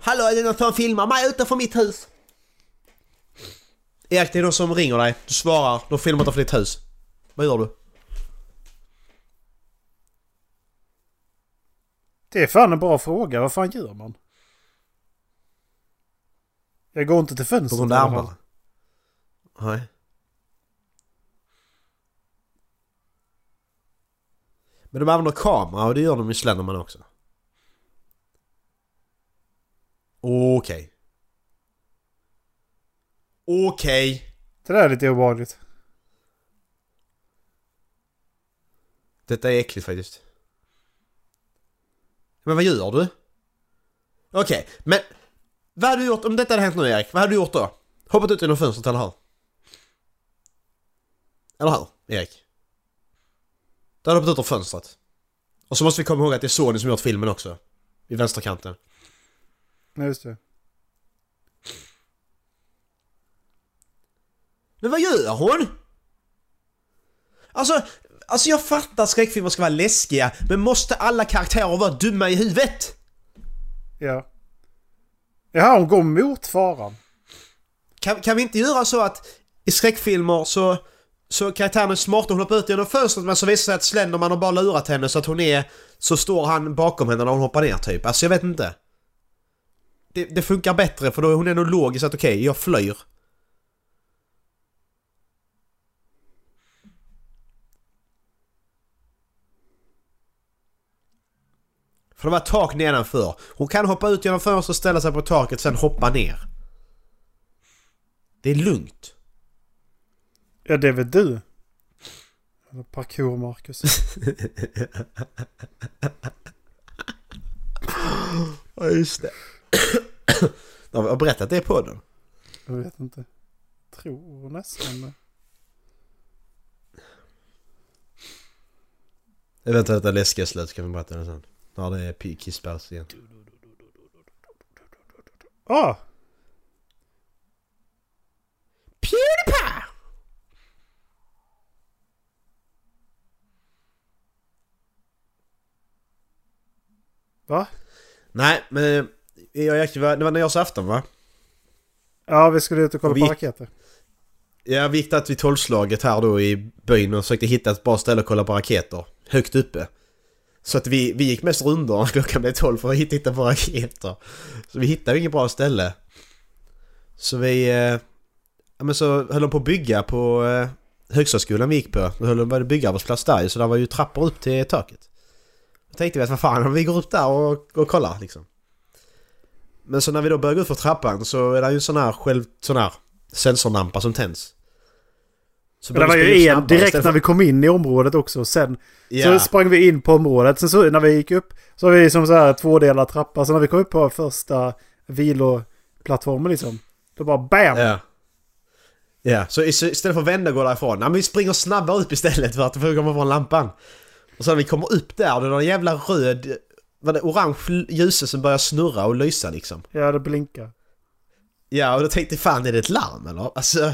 Hallå är det någon som filmar mig utanför mitt hus? Erik det är någon som ringer dig. Du svarar. De filmar utanför ditt hus. Vad gör du? Det är fan en bra fråga. Vad fan gör man? Jag går inte till fönstret. alla fall. armarna? Nej. Men de använder kamera och det gör de i Slenderman också. Okej. Okej. Det där är lite obehagligt. Detta är äckligt faktiskt. Men vad gör du? Okej, men... Vad hade du gjort om detta hade hänt nu Erik? Vad hade du gjort då? Hoppat ut genom fönstret eller hur? Eller hur, Erik? Du hade hoppat ut ur fönstret. Och så måste vi komma ihåg att det är Sony som gjort filmen också. I vänsterkanten. Nej, just det. Men vad gör hon? Alltså, alltså jag fattar att skräckfilmer ska vara läskiga, men måste alla karaktärer vara dumma i huvudet? Ja. Jaha, hon går mot faran. Kan, kan vi inte göra så att i skräckfilmer så, så karaktären är smart och hon hoppar ut genom fönstret men så visar det sig att Slenderman har bara lurat henne så att hon är... Så står han bakom henne när hon hoppar ner typ. Alltså jag vet inte. Det, det funkar bättre för då är hon ändå logisk att okej, jag flyr. För det var ett tak nedanför. Hon kan hoppa ut genom fönstret, ställa sig på taket, sen hoppa ner. Det är lugnt. Ja, det är väl du. Eller parkour, Marcus. Ja, just det. Jag har berättat det på den. Jag vet inte. Tror nästan det. Eventuellt det läskiga slut kan vi berätta det sen. När det är kisspaus igen. Ah! Pewdiepie! Va? Nej, men jag, jag, det var nyårsafton va? Ja, vi skulle ut och kolla Vi på gick- raketer. Ja, vi gick där vid tolvslaget här då i byn och försökte hitta ett bra ställe att kolla på raketer. Högt uppe. Så att vi, vi gick mest rundor när klockan blev tolv för att hitta, på raketer. Så vi hittade inget bra ställe. Så vi... Eh, ja men så höll de på att bygga på eh, högstadskolan vi gick på. Då höll de på att bygga arbetsplats där så där var ju trappor upp till taket. Då tänkte vi att vad fan om vi går upp där och, och kollar liksom. Men så när vi då börjar gå upp för trappan så är det ju en sån här själv... sån här sensorlampa som tänds. Så det var ju en direkt när vi kom in i området också. Sen Ja. så sprang vi in på området. Sen så när vi gick upp så har vi som så här tvådelad trappa. Så när vi kom upp på första vilo, plattformen liksom. Då bara BAM! Ja. Ja, så istället för att vända och gå därifrån. Ja, men vi springer snabbare upp istället för att komma från lampan. Och så när vi kommer upp där, då är det en jävla röd... Vad det, orange ljus som börjar snurra och lysa liksom. Ja, det blinkar. Ja, och då tänkte jag fan är det ett larm eller? Alltså...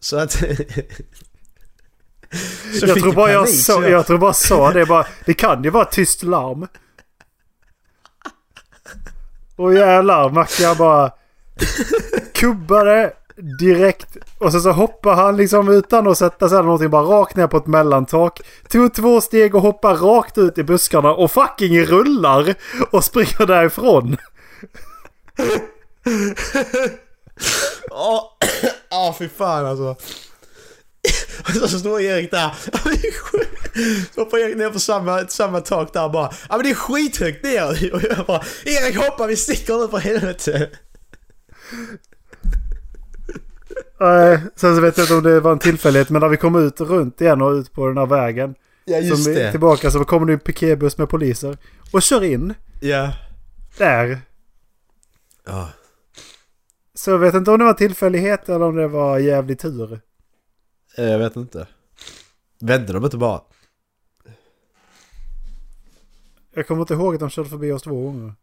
Så att... så jag, tror bara jag, panik, sa, så jag... tror bara sa det bara. Det kan ju vara ett tyst larm. Och jävlar, Mackan bara kubbade direkt. Och sen så hoppar han liksom utan att sätta sig eller någonting bara rakt ner på ett mellantak. Tog två steg och hoppar rakt ut i buskarna och fucking rullar och springer därifrån. Ja, oh, fy fan alltså. Och så står Erik där. Så hoppar Erik ner på samma, samma tak där bara. Ja men det är skithögt ner. Och jag bara Erik hoppa vi sticker nu för helvete. Nej, sen så vet jag inte om det var en tillfällighet men när vi kom ut runt igen och ut på den här vägen. Ja just som vi, det. Tillbaka så kommer det en piketbuss med poliser. Och kör in. Ja. Där. Ja. Så jag vet inte om det var en tillfällighet eller om det var jävligt tur. Eh, Jag vet inte. Vände de inte bara? Jag kommer inte ihåg att de körde förbi oss två gånger.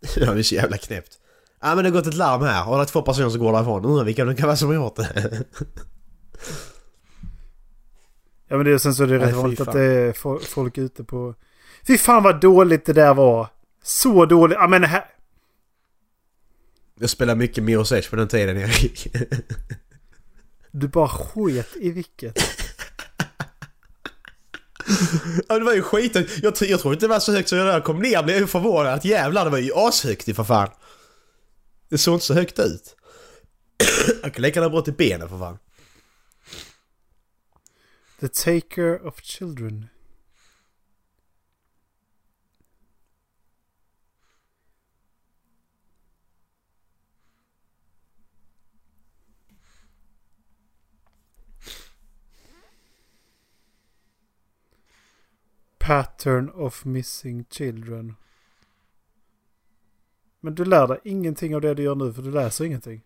Ja det är så jävla knäppt. Ja men det har gått ett larm här och det är två personer som går därifrån. Undrar vilka det kan vara som har gjort det. Ja men det, sen så är det Nej, rätt vanligt att det är fo- folk ute på... Fy fan vad dåligt det där var! Så dåligt. Ja men här... Jag spelade mycket Mirror's Edge på den tiden Erik. Du bara sket i vilket. Ja det var ju skithögt. Jag, jag tror inte det var så högt så jag jag kom ner blev jag förvånad jävlar det var ju ashögt i för fan. Det såg inte så högt ut. Han kan lika gärna brott i benen för fan. The taker of children. Pattern of missing children. Men du lär dig ingenting av det du gör nu för du läser ingenting.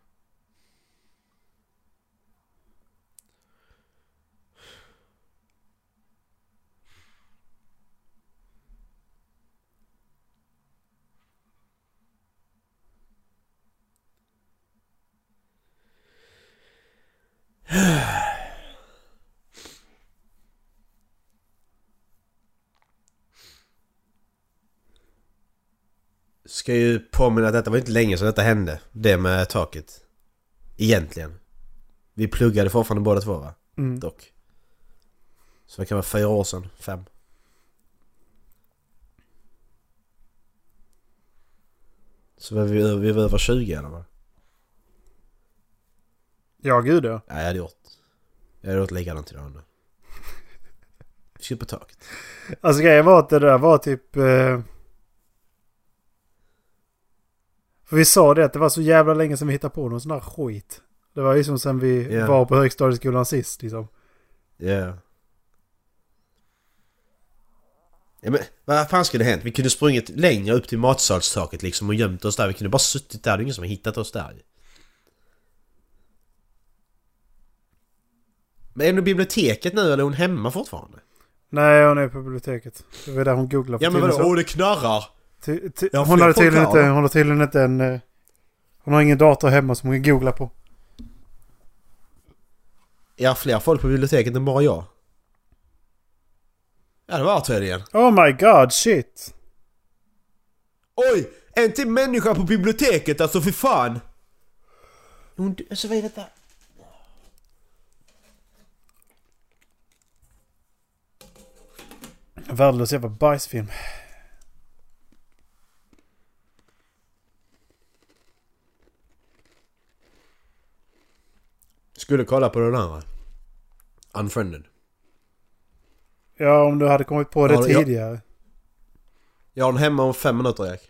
Ska ju påminna att detta var inte länge sedan detta hände. Det med taket. Egentligen. Vi pluggade fortfarande båda två va? Mm. Dock. Så det kan vara fyra år sedan. Fem. Så var vi, vi var över 20 eller vad? Ja, gud ja. Nej jag hade gjort. Jag hade gjort likadant idag nu. Vi upp på taket. Alltså grejen var att det där var typ... Eh... För vi sa det att det var så jävla länge sedan vi hittade på någon sån här skit. Det var ju som sen vi Ja. var på högstadieskolan sist liksom. Ja. Ja men vad fan skulle det hänt? Vi kunde sprungit längre upp till matsalstaket liksom och gömt oss där. Vi kunde bara suttit där. Det är ingen som har hittat oss där. Men är hon i biblioteket nu eller är hon hemma fortfarande? Nej, hon är på biblioteket. Det var där hon googlade Ja men vadå? Åh det knarrar! Ty, hon, folk tydligen har inte, hon har tydligen inte en... eh, Hon har ingen dator hemma som hon kan googla på. Ja fler folk på biblioteket än bara jag. Ja det var tydligen. Oh my god, shit! Oj! En till människa på biblioteket alltså för fan! Hon, alltså vad är detta? Värdelös jävla bajsfilm. Skulle kolla på den andra. Unfriended. Ja, om du hade kommit på det Ja, tidigare. Jag har den hemma om fem minuter Erik.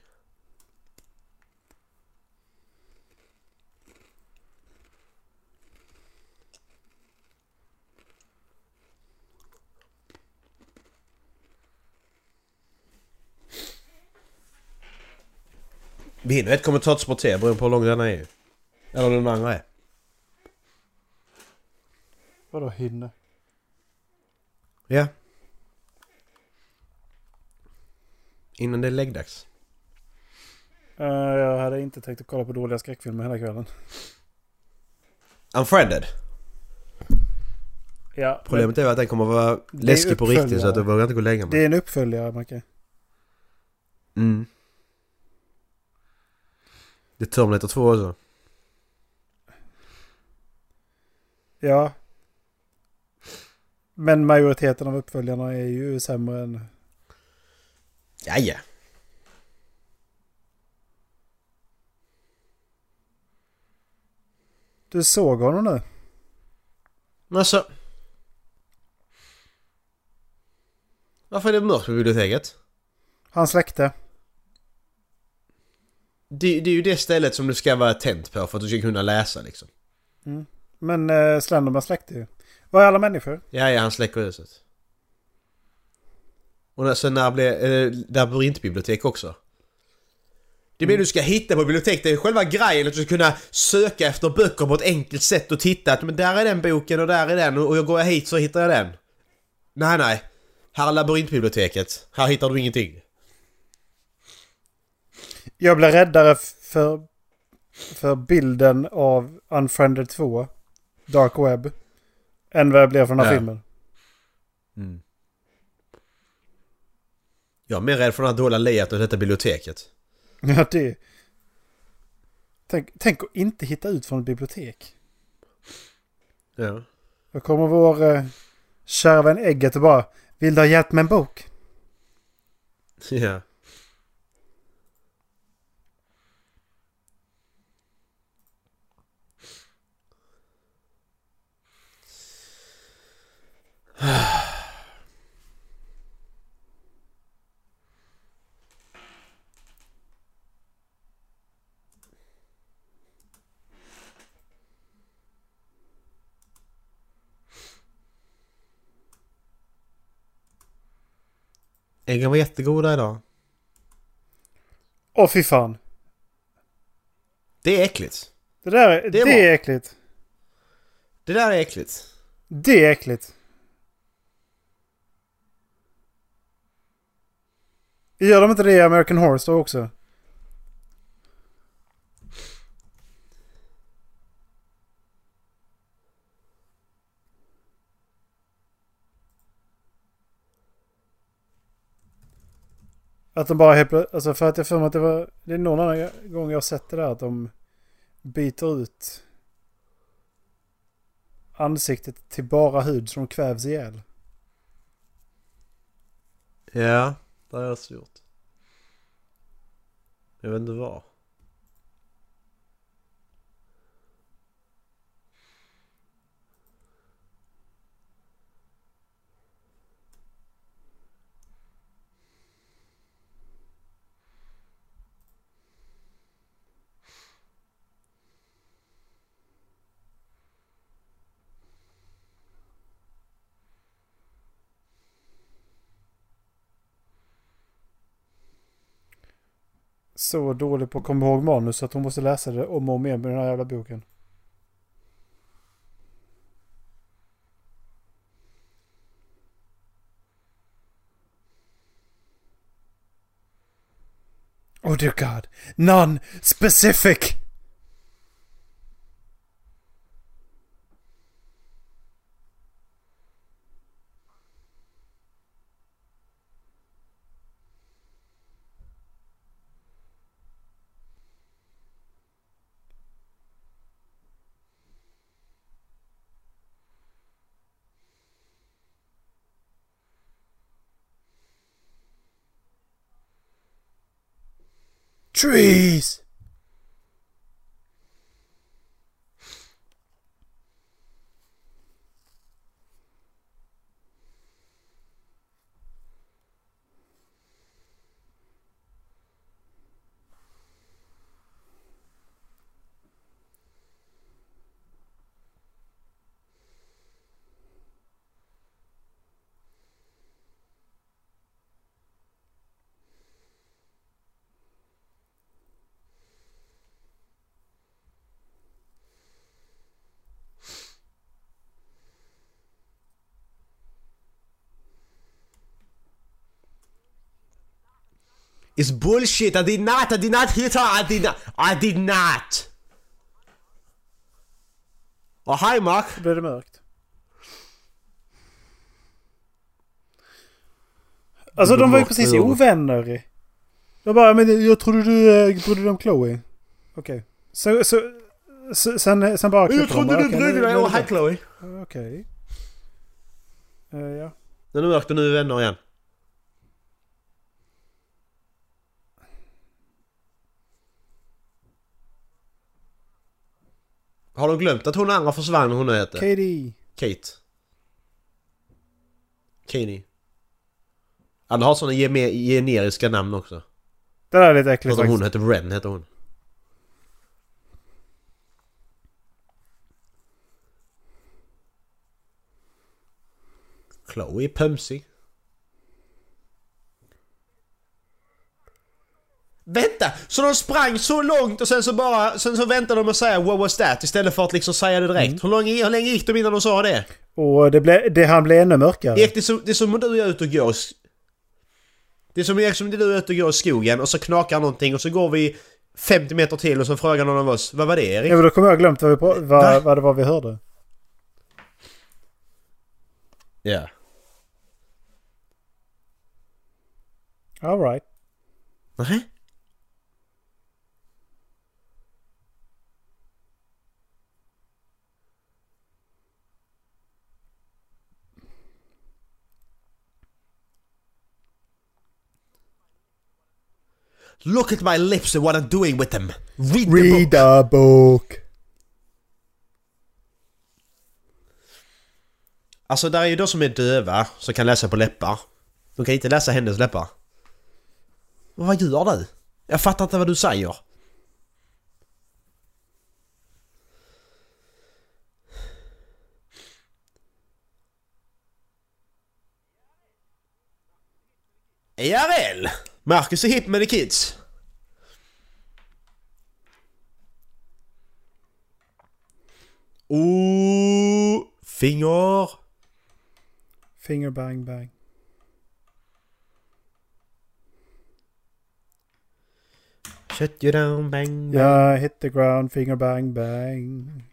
Vi hinner ett kommentatorsport till beroende på hur lång den är. Eller hur den andra är. Vadå hinner? Ja. Innan det är läggdags. Eh, jag hade inte tänkt att kolla på dåliga skräckfilmer hela kvällen. Unfriended. Ja, Problemet är att den kommer vara Det är läskig på riktigt så att jag vågar inte gå och lägga mig. det är en uppföljare, Macke. Mm. Det är Terminator 2 också. Ja. Men majoriteten av uppföljarna är ju sämre än... Ja, ja. Du såg honom nu? Men alltså... Varför är det mörkt på biblioteket? Han släckte. Det, det är ju det stället som du ska vara tänt på för att du ska kunna läsa liksom. Men eh, Slenderman släckte ju. Var är alla människor? Ja, ja, han släcker ljuset. Och när- sen när blir eh, labyrintbibliotek också. Det blir du ska hitta på bibliotek, det är själva grejen att du ska kunna söka efter böcker på ett enkelt sätt och titta att men där är den boken och där är den och jag går jag hit så hittar jag den. Nej, nej. Här är labyrintbiblioteket. Här hittar du ingenting. Jag blev räddare för, för bilden av Unfriended 2, Dark Web, än vad jag blev från den här Ja. filmen. Jag är mer rädd för den här dåliga layouten av detta biblioteket. Ja, det... Tänk, tänk att inte hitta ut från ett bibliotek. Ja. Då kommer vår eh, kära vän Ägget och bara Vill du ha hjälp med en bok? Ja. Äggen var jättegoda idag. Åh fy fan. Det är äckligt. Det där är, Det det är är, bra. äckligt. Det där är äckligt. Det är äckligt. Gör de inte det i American Horror Story också? Att de bara helt Alltså för att jag för mig att det var... Det är någon annan gång jag har sett det där att de byter ut ansiktet till bara hud så de kvävs ihjäl. Ja, det har jag också gjort. Jag vet inte vad. Så dålig på att komma ihåg manus så att hon måste läsa det om och om igen med den här jävla boken. Oh dear god. Non-specific! Trees! It's bullshit! I did not! I did not hit her! I did not! I did not! Oh, hi Mark! Då blir det mörkt. Alltså de var ju precis ovänner. De bara, men jag trodde du eh, brydde dig om Chloe. Okej. Så, så, så, sen, sen bara... Jag trodde du brydde dig om Chloe! Okej. Eh, ja. Nu är det mörkt och nu är vi vänner igen. Har de glömt att hon andra försvann hon nu heter? Katie. Kate. Katie. Alla har såna geme- generiska namn också. Det där är lite äckligt Förutom hon faktiskt. heter Ren, heter hon. Chloe är pömsig. Vänta! Så de sprang så långt och sen så bara... Sen så väntade de och säga 'What was that?' istället för att liksom säga det direkt. Hur, lång, hur länge gick de innan de sa det? Och det, ble, det han blev ännu mörkare. Erik, det är som, det är som om du är ute och går... Det är som Erik, som du är ute och går i skogen och så knakar någonting och så går vi 50 meter till och så frågar någon av oss Vad var det Erik? Ja, men då kommer jag ha glömt vad, vi, pra- Va? vad, vad det var vi hörde. Ja. Alright. Nej. Look at my lips and what I'm doing with them. Read, the book. Read book. Alltså där är ju de som är döva som kan läsa på läppar. De kan inte läsa hennes läppar. Men vad gör du? Jag fattar inte vad du säger. IRL! Marcus är hip med the kids. Oh, finger. Finger bang bang. Shut you down, bang, bang. Yeah, hit the ground, finger bang bang.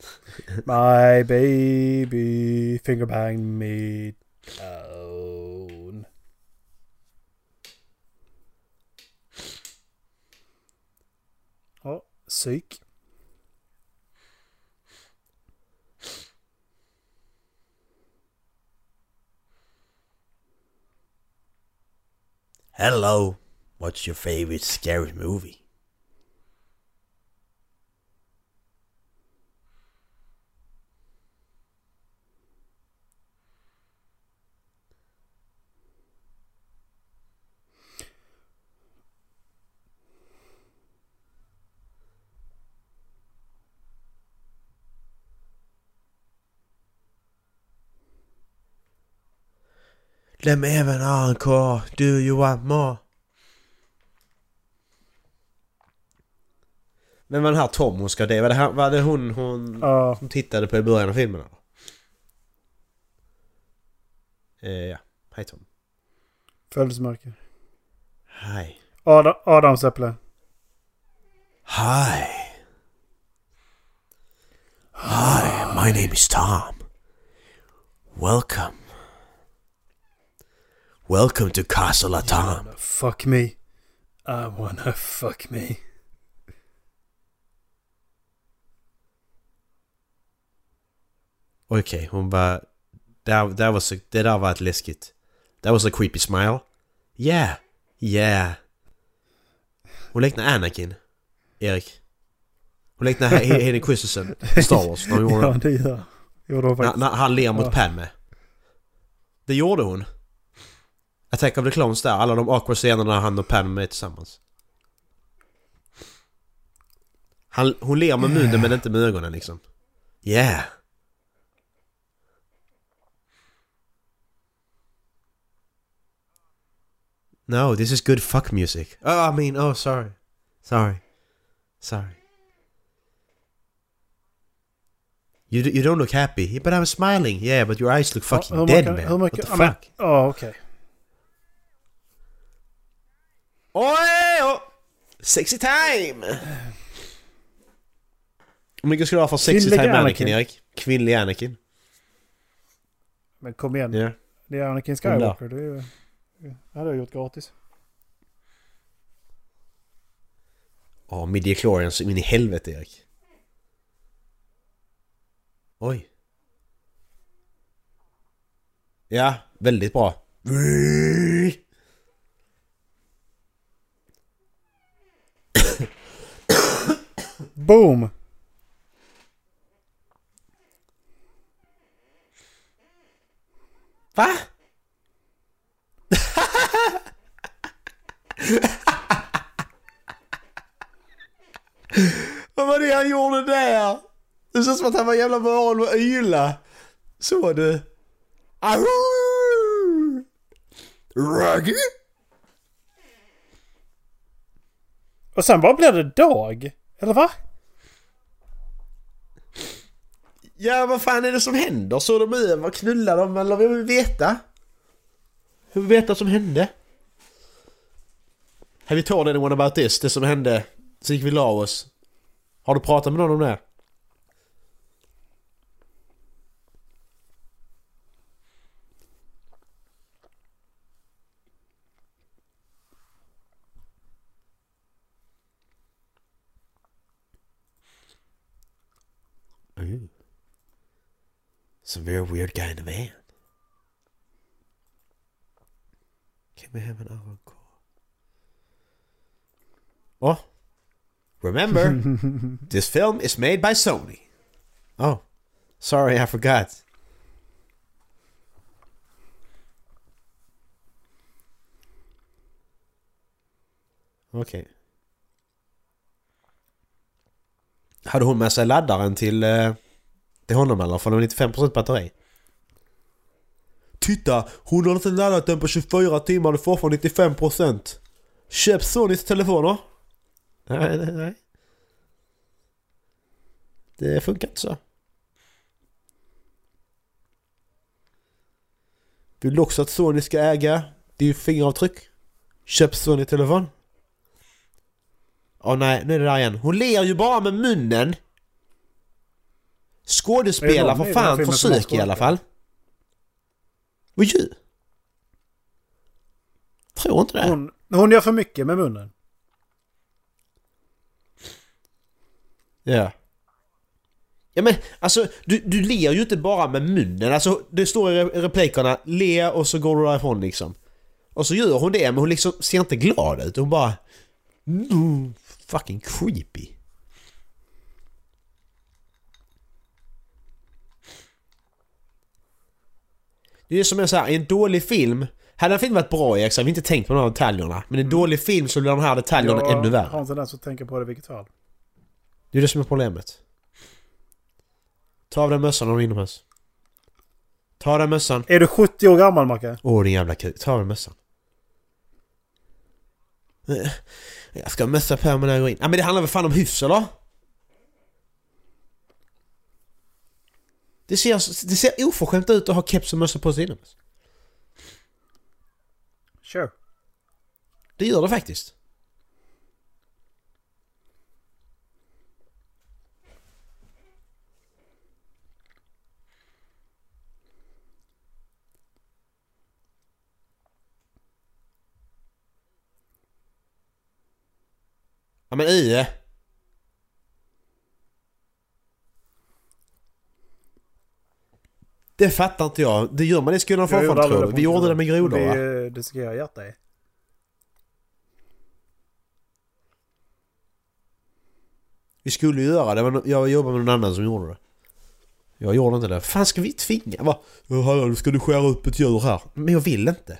My baby finger bang me down. Psyk. Hello. What's your favorite scary movie? Let me have an encore. Do you want more? Men var den här Tom hon ska det? Var det, här, var det hon hon Ja, som tittade på i början av filmen? Eh, ja. Hej Tom. födelsemärke. Hi. Adam, Adamsäpple. Hi. Hi, my name is Tom. Welcome. Welcome to Castle of Tom. Fuck me. I wanna fuck me. Okej, hon bara... That, that was a, det där var ett läskigt. That was a creepy smile. Yeah, yeah. Hon liknar Anakin. Erik. Hon liknar Hay- Hayden Christensen i Star Wars. När, hon gjorde, Ja, det gör gjorde hon när, faktiskt. när han ler mot Ja. Padme. Det gjorde hon. Attack of the Clones där. Alla de awkward scenerna han och Padme är tillsammans. Han, hon ler med munnen men inte med ögonen liksom. Yeah. No, this is good fuck music. Oh, I mean, oh, sorry. Sorry. Sorry. You, you don't look happy. But I'm smiling. Yeah, but your eyes look fucking hur dead man. hur mycket- What the fuck? Ja, okej. Oj, oj. Sexy time! Hur mycket ska du ha för sexy Kvinnlig time Anakin, Anakin. Erik? Kvinnlig Anakin. Men kom igen. Ja. Det är Anakin. Skywalker. Det, är, ju- det hade jag gjort gratis. Ja, midi-chlorian så in i helvete Erik. Oj. Ja, väldigt bra. Boom! Va? Vad var det han gjorde där? Det såg som att han var jävla van att yla. Så du. Raggy? Och sen bara blir det dag. Eller va? Ja, vad fan är det som händer? Såg de över? Knullar de? Eller vad vill vi veta? Hur vill vi veta vad som hände? Have you told anyone about this? Det som hände? Sen gick vi la oss. Har du pratat med någon om det? Some very weird kind of van. Can we have an encore? Oh. Remember, this film is made by Sony. Oh. Sorry, I forgot. Okej. Hade hon med sig laddaren till, eh, till honom? För den har 95% batteri. Titta! Hon har inte laddat den på 24 timmar, får från 95%. Köp Sonys telefoner. Nej, nej, nej. Det funkar inte så. Vill du också att Sony ska äga din fingeravtryck? Köp Sony-telefon. Åh nej, nu är det där igen. Hon ler ju bara med munnen. Skådespela för fan, försök i alla fall. Vad gör Tror inte det. Hon, hon gör för mycket med munnen. Ja. Ja men alltså, du, du ler ju inte bara med munnen. Alltså det står i re- replikerna le och så går du därifrån liksom. Och så gör hon det men hon liksom ser inte glad ut. Hon bara... Mm, fucking creepy. Det är som jag säger, i en dålig film... Hade en film varit bra Erik så hade vi inte tänkt på de här detaljerna. Men i en dålig film så blir de här detaljerna Jag ännu värre. har en tendens att tänka på det i vilket fall. Det är det som är problemet. Ta av dig mössan om du är inomhus. Ta av dig mössan. Är du 70 år gammal Macke? Åh din jävla kuk. Ta av dig mössan. Jag ska ha mössa på mig när jag går in. Ja men det handlar väl fan om hyfs eller? Det ser, det ser oförskämt ut att ha keps och mössa på sig inomhus. Sure. Det gör det faktiskt. Ja men Ie. Det fattar inte jag. Det gör man i skolan fortfarande tror jag. Vi gjorde det med grodor va? Det, det ska jag hjärta i. Vi skulle ju göra det men jag jobbade med någon annan som gjorde det. Jag gjorde inte det. fan ska vi tvinga? Va? Jaha, ska du skära upp ett djur här? Men jag vill inte.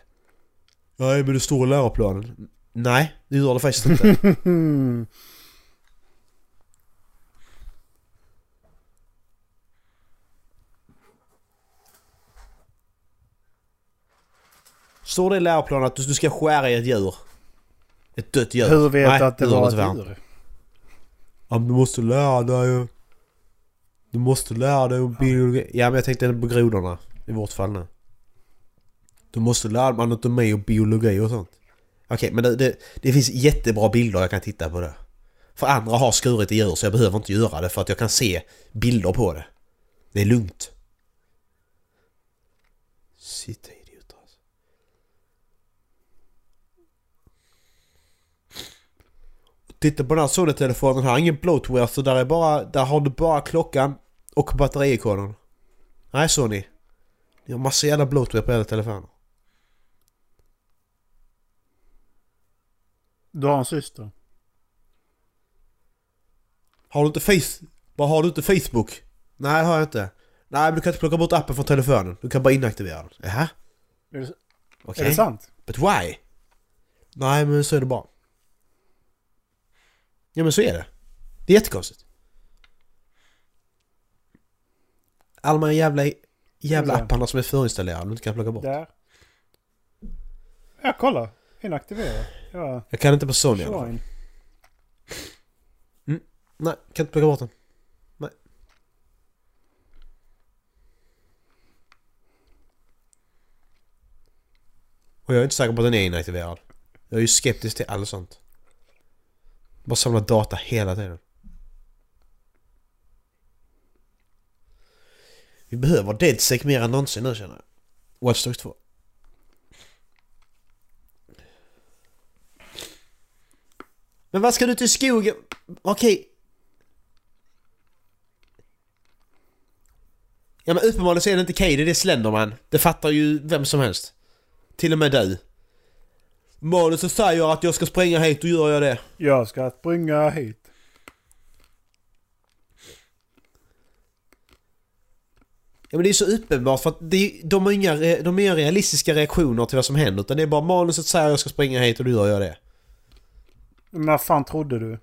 Nej men det står i läroplanen. Nej, det gör det faktiskt inte. Står det i läroplanen att du ska skära i ett djur? Ett dött djur? Hur vet Nej, du att det var ett djur? Ja men du måste lära dig Du måste lära dig om biologi. Ja men jag tänkte på grodorna. I vårt fall nu. Du måste lära dig anatomi och biologi och sånt. Okej, men det, det, det finns jättebra bilder jag kan titta på det. För andra har skurit i djur så jag behöver inte göra det för att jag kan se bilder på det. Det är lugnt. Sitta idioter alltså. Titta på den här Sony-telefonen här, ingen bloatware så där är bara, där har du bara klockan och batterikoden. Nej Sony. Ni har massa jävla bloatware på era telefoner. Du har en syster. Har du inte face... Har du inte Facebook? Nej, har jag inte. Nej, men du kan inte plocka bort appen från telefonen. Du kan bara inaktivera den. Jaha? Är det, Okej. är det sant? But why? Nej, men så är det bara. Ja, men så är det. Det är jättekonstigt. Alla de här jävla, jävla se. apparna som är förinstallerade du inte kan plocka bort. Där. Ja, kolla. Inaktivera. Ja, Jag kan inte på Sony join. Nej, kan inte plocka bort den. Nej. Och jag är inte säker på att den är inaktiverad. Jag är ju skeptisk till allt sånt. Bara samla data hela tiden. Vi behöver DeadSec mer än någonsin nu känner jag. Watch Dogs 2. Men vad ska du till skogen? Okej. Ja men uppenbarligen så är det inte Katie, det är Slenderman. Det fattar ju vem som helst. Till och med du. Manuset säger att jag ska springa hit, då gör jag det. Jag ska springa hit. Ja men det är så uppenbart för att det, de, har inga, de har inga realistiska reaktioner till vad som händer utan det är bara manuset säger att jag ska springa hit och då gör jag det. Men vad fan trodde du?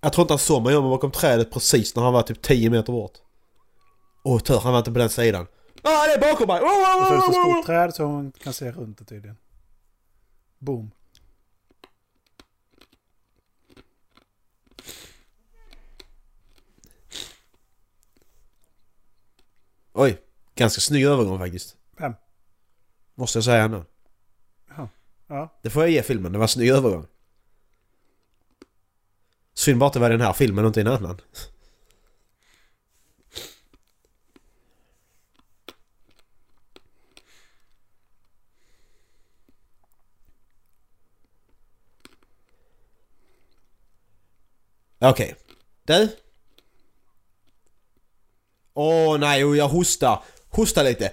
Jag tror inte han såg mig gömma bakom trädet precis när han var typ 10 meter bort. Åh tur, han var inte på den sidan. Ah, det är bakom mig! Och så är det så stort träd så hon kan se runt det tydligen. Boom. Oj, ganska snygg övergång faktiskt. Vem? Måste jag säga nu. Ja. Ja. Det får jag ge filmen, det var en snygg övergång. Synd bara att det var den här filmen och inte en annan. Okej. Du? Åh nej, och jag hostar. Hosta lite.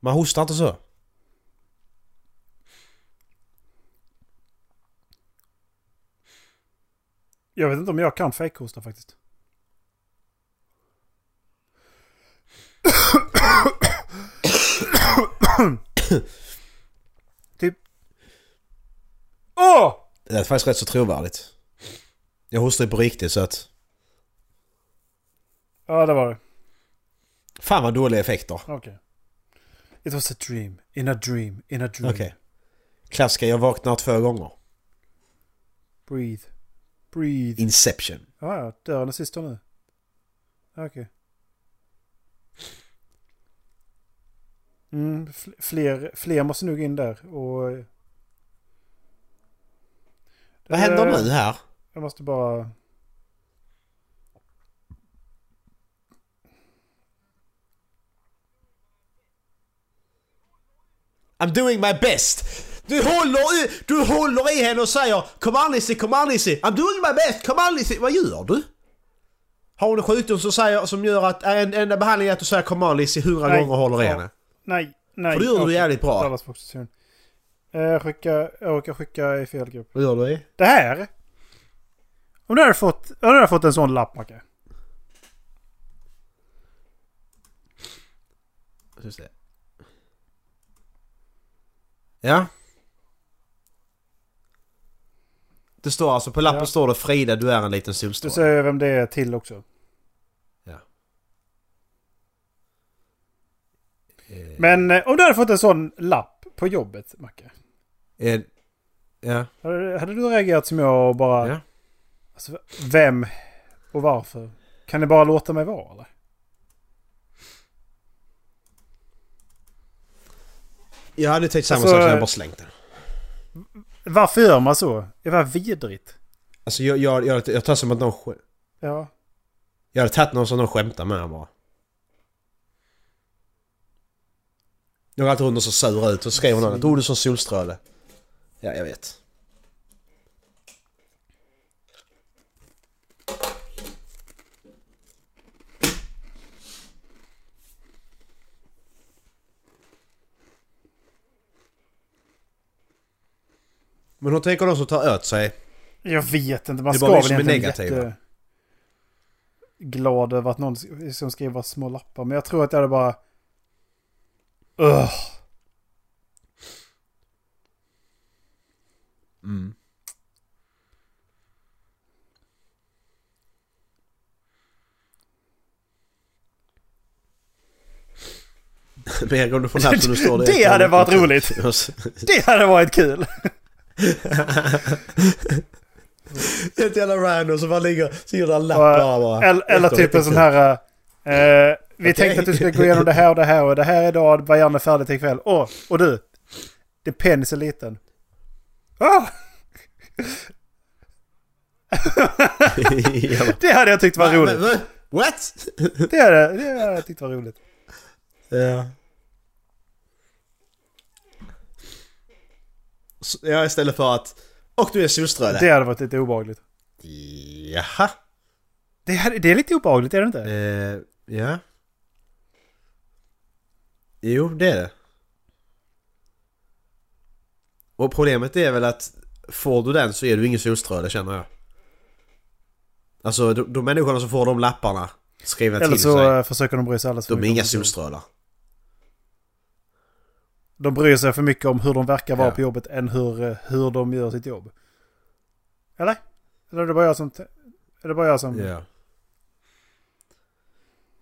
Man hostar inte så. Jag vet inte om jag kan fejkhosta faktiskt. typ... Åh! Det är faktiskt rätt så trovärdigt. Jag hostar ju på riktigt så att... Ja, det var det. Fan vad dåliga effekter. Okej. It was a dream. In a dream. In a dream. Okej. Klassiska, jag vaknar två gånger. Breathe. Breathe. Inception. Ja, ja. Dörren är sista nu. Okej. Mm, fl- fler, fler måste nog in där och... Vad händer Eh, nu här? Jag måste bara... I'm doing my best! Du håller i, du håller i henne och säger Kom on Lizzie, kom on Lizzie! I'm doing my best, kom on Lizzie! Vad gör du? Har hon en sjukdom som, säger, som gör att en enda behandling är att du säger Kom on Lizzie hundra gånger och håller i ja. henne? Nej, nej. För det gör du jävligt bra. Soon. Eh, skicka... Jag råkar skicka i fel grupp. Vad gör du i? Det här! Om du hade fått, om du hade fått en sån lapp, Macke. Just det. Ja. Det står alltså på lappen Ja. står det Frida du är en liten Du solstråle. säger vem det är till också. Ja. Men eh, om du hade fått en sån lapp på jobbet, Macke. Eh, Ja. Hade, hade du reagerat som jag och bara... Ja. Alltså, vem och varför? Kan ni bara låta mig vara eller? Jag hade tänkt samma Alltså, sak så jag bara slängt den. Varför gör man så? Det var vidrigt. Alltså jag, jag, jag, jag tar som att någon... sk- Ja. Jag hade tagit någon som de skämtar med bara. Jag går alltid runt och så sur ut och skriver någon att oh du är som solstråle. Ja, jag vet. Men hon tänker de som tar åt sig. Jag vet inte. Man Det ska väl egentligen negativa. jätte... glad över att någon som skriver små lappar. Men jag tror att jag hade bara... Ugh. Mm. Mer om du får napp du står där. Det hade varit roligt. Det hade varit kul. Helt jävla random så bara ligger, så gör en lapp bara. bara. Eller, eller typ en sån här... eh, vi Okej. tänkte att du skulle gå igenom det här och det här och det här är idag. Var gärna färdigt ikväll. Åh, och du. Det penis är liten. Ja. Det hade jag tyckt var Va- roligt. What? Det hade, det hade jag tyckt var roligt. Ja. Ja, istället för att... Och du är solstråle. Det hade varit lite obehagligt. Jaha. Det, här, det är lite obehagligt, är det inte? Eh, ja. Jo, det är det. Och problemet är väl att får du den så är du ingen solstråle känner jag. Alltså de, de människorna som får de lapparna skrivna Eller till så sig. eh, försöker de bry sig alldeles för De är inga solstrålar. De bryr sig för mycket om hur de verkar vara Ja. på jobbet än hur, eh, hur de gör sitt jobb. Eller? Eller är det bara jag som... Är det bara jag som... Ja.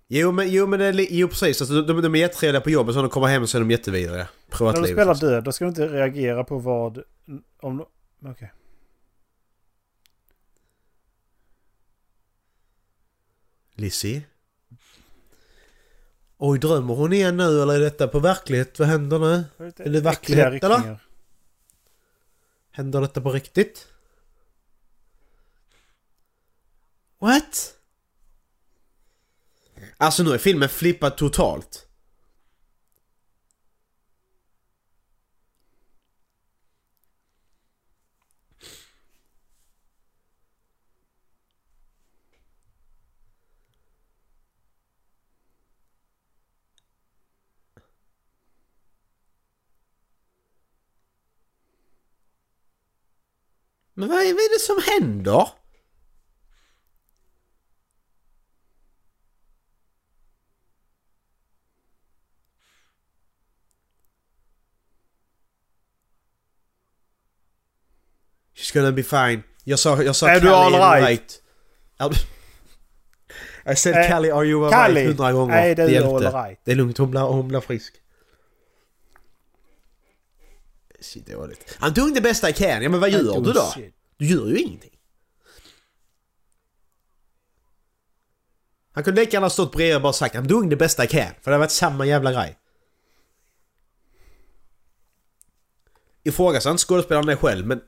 Jo men, jo, men det jo precis. Alltså, de, de är jättetrevliga på jobbet så när de kommer hem så är de jättevidriga. När Privatlivet. spelar död, då ska du inte reagera på vad... Om... Okej. Lizzie? Oj, drömmer hon igen nu eller är detta på verklighet? Vad händer nu? Är det verklighet, eller? Händer detta på riktigt? What? Alltså nu är filmen flippad totalt. Men vad är, vad är det som händer? She's gonna be fine. Jag sa, jag sa Är du all right? I said Eh, Callie, are you all Callie, right hundra gånger. är du det hjälpte. all right? Det är lugnt, hon blir, hon blir frisk. Shit, dåligt. I'm doing the best I can. Ja men vad gör du då? Shit. Du gör ju ingenting. Han kunde lika gärna stått bredvid och bara sagt I'm doing the best I can. För det har varit samma jävla grej. Ifrågasätt inte skådespelaren det själv men...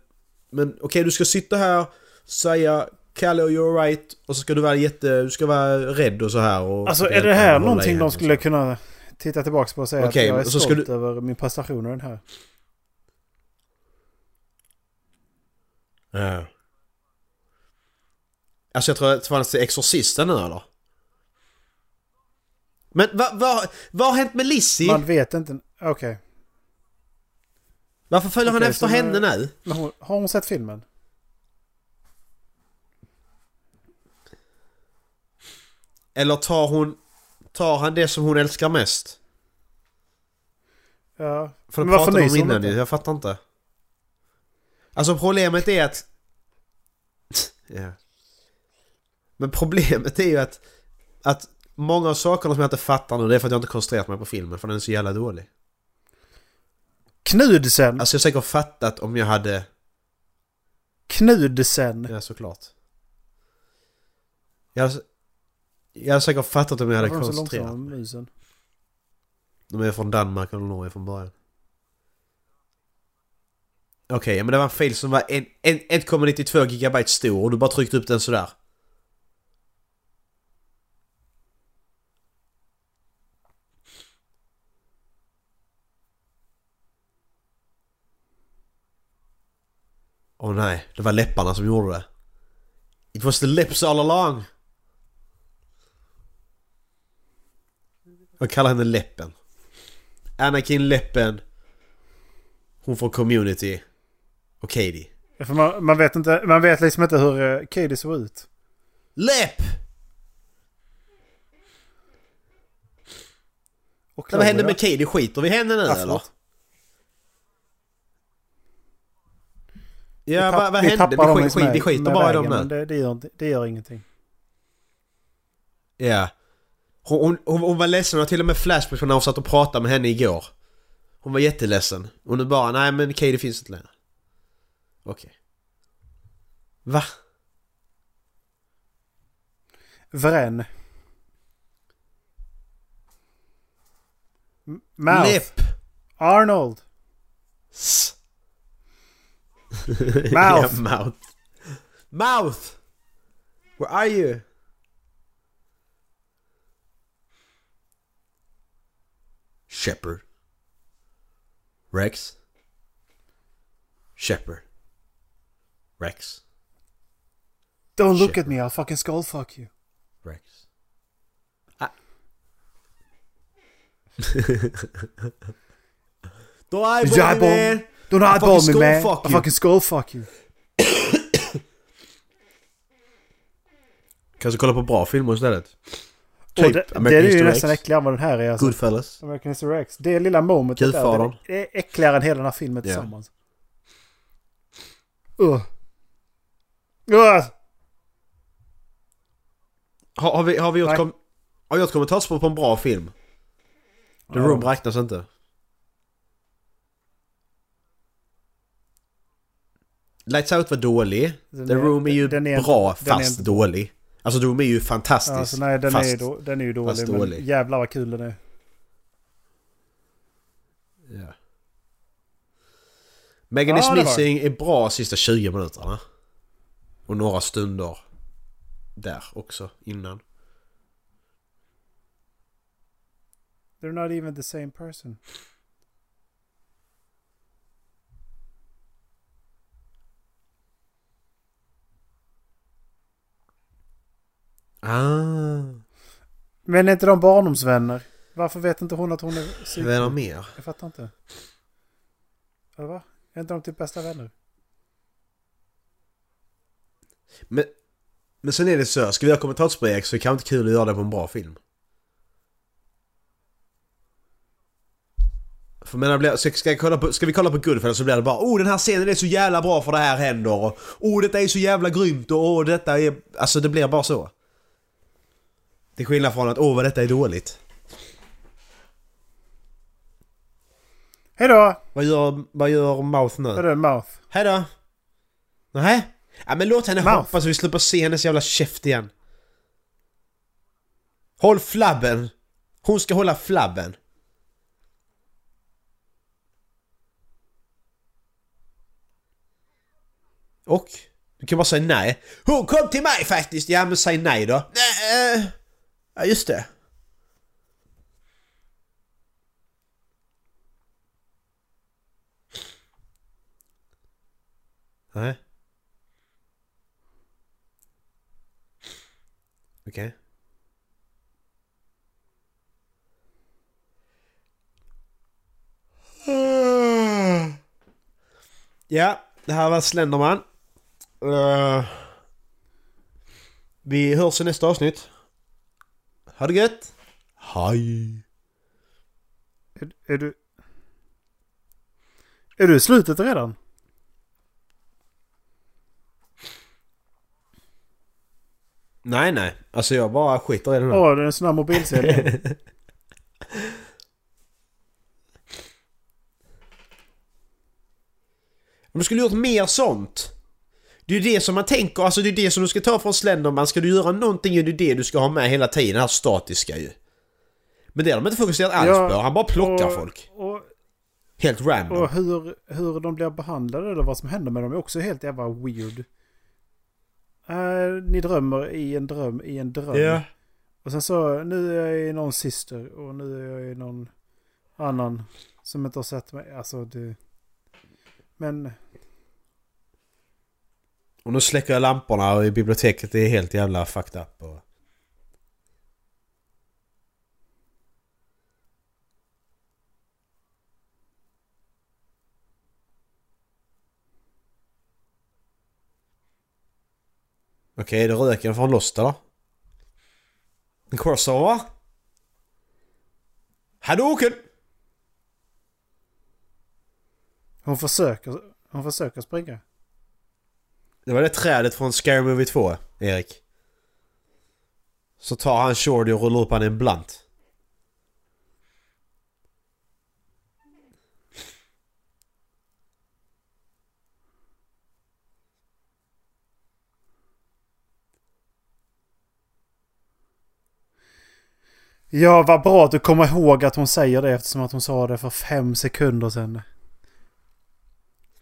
Men okej du ska sitta här, säga Kalle you're right och så ska du vara jätte... Du ska vara rädd och så här och... Alltså är det här någonting de och skulle kunna titta tillbaka på och säga Okej, att jag är och stolt ska över min prestation i den här? Ja. Alltså jag tror att fanns till Exorcisten nu eller? Men vad vad vad har hänt med Lizzie? Man vet inte. Okej. Varför följer han Okej, efter henne nu? Hon, har hon sett filmen? Eller tar hon... Tar han det som hon älskar mest? Ja. För det pratade de om innan inte? jag fattar inte. Alltså problemet är att... ja. Men problemet är ju att... Att många av sakerna som jag inte fattar nu det är för att jag inte koncentrerat mig på filmen för den är så jävla dålig. Knudsen! Alltså jag har säkert fattat om jag hade... Knudsen. Ja, såklart. Jag hade, jag hade säkert fattat om jag hade koncentrerat mig. De är från Danmark eller Norge från början. Okej, men det var en fil som var 1,92 gigabyte stor och du bara tryckte upp den sådär. Åh nej, det var läpparna som gjorde det. It was the lips all along. Jag kallar henne Läppen. Anakin Läppen. Hon från Community. Och Katie. För man, man, vet inte, man vet liksom inte hur uh, Katie såg ut. Läpp! Och Vad hände med Katie? Skiter vi henne nu Ja, eller? Ja, vad, vad hände? Vi, längs skit, vi skiter bara i dem nu. Det, det, gör, det gör ingenting. Ja. Hon, hon, hon, hon var ledsen och till och med flashback från när hon satt och pratade med henne igår. Hon var jätteledsen. Och nu bara, nej men Katie finns inte längre. Okej. Va? Vren. M- Mouth. Läpp! Arnold. S. Mouth. mouth. Mouth! Where are you? Shepard. Rex. Shepard. Rex. Don't look Shit. at me, I'll fucking skull fuck you. Rex. Ah. Då är Du jag jävlar. med! Don't eyeball me man. fuck you. fucking skull fuck you. Kanske kolla på bra filmer istället. Typ det, det American är ju nästan äckligare än vad den här är. Alltså. Goodfellas. American History X. Det lilla momentet där, det är äckligare än hela den här filmen Ja. tillsammans. Uh. Har, har, vi, har vi gjort, kom, har vi gjort kommentarsspår på en bra film? The Ja. Room räknas inte. Lights Out var dålig. Den The Room är ju den är inte- bra den är fast inte- dålig. Alltså The Room är ju fantastisk. Alltså, nej, den, fast, är, då, den är ju dålig. Men dålig. jävlar vad kul den är. Ja. Megan Ja, is var Missing är bra sista 20 minuterna. Och några stunder där också innan. They're not even the same person. Ah. Men är inte de barndomsvänner? Varför vet inte hon att hon är psyk? Vad är det mer? Jag fattar inte. Eller va? Är inte de typ bästa vänner? Men, men sen är det så, ska vi göra kommentarsspel så är det kanske inte kul att göra det på en bra film. För menar, ska, ska, kolla på, ska vi kolla på Goodfellas så blir det bara Oh den här scenen är så jävla bra för det här händer och Oh detta är så jävla grymt och oh, detta är... Alltså det blir bara så. Till skillnad från att åh vad detta är dåligt. Hejdå! Vad gör, vad gör Mouth nu? Vad är det? Mouth? Hejdå! Nej? Ja men låt henne Mouth. hoppa så vi slipper se hennes jävla käft igen. Håll flabben! Hon ska hålla flabben. Och? Du kan bara säga nej. Hon kom till mig faktiskt! Ja men säg nej då. Nej, eh, Ja just det. Nej. Okej. Ja, det här var Slenderman. Uh, vi hörs i nästa avsnitt. Ha det gött! Hej! Är, är du... Är du i slutet redan? Nej, nej. Alltså jag bara skiter i den här. Åh, det är en sån här mobilserie. Men du skulle gjort mer sånt. Det är ju det som man tänker, alltså det är det som du ska ta från Slenderman. Ska du göra någonting är det det du ska ha med hela tiden, det här statiska ju. Men det har de inte fokuserat alls Ja, på, han bara plockar och, folk. Och, Helt random. och hur, hur de blir behandlade eller vad som händer med dem är också helt jävla weird. Eh, ni drömmer i en dröm i en dröm. Ja. Och sen så, nu är jag i någon syster och nu är jag i någon annan som inte har sett mig. Alltså det... Men... Och nu släcker jag lamporna och i biblioteket är helt jävla fucked up. Och... Okej, är det röken från Lost eller? En crossover? Hadouken! Hon försöker, hon försöker springa. Det var det trädet från Scary Movie 2, Erik. Så tar han Shorty och rullar upp han i en blunt. Ja, vad bra att du kommer ihåg att hon säger det eftersom att hon sa det för fem sekunder sedan.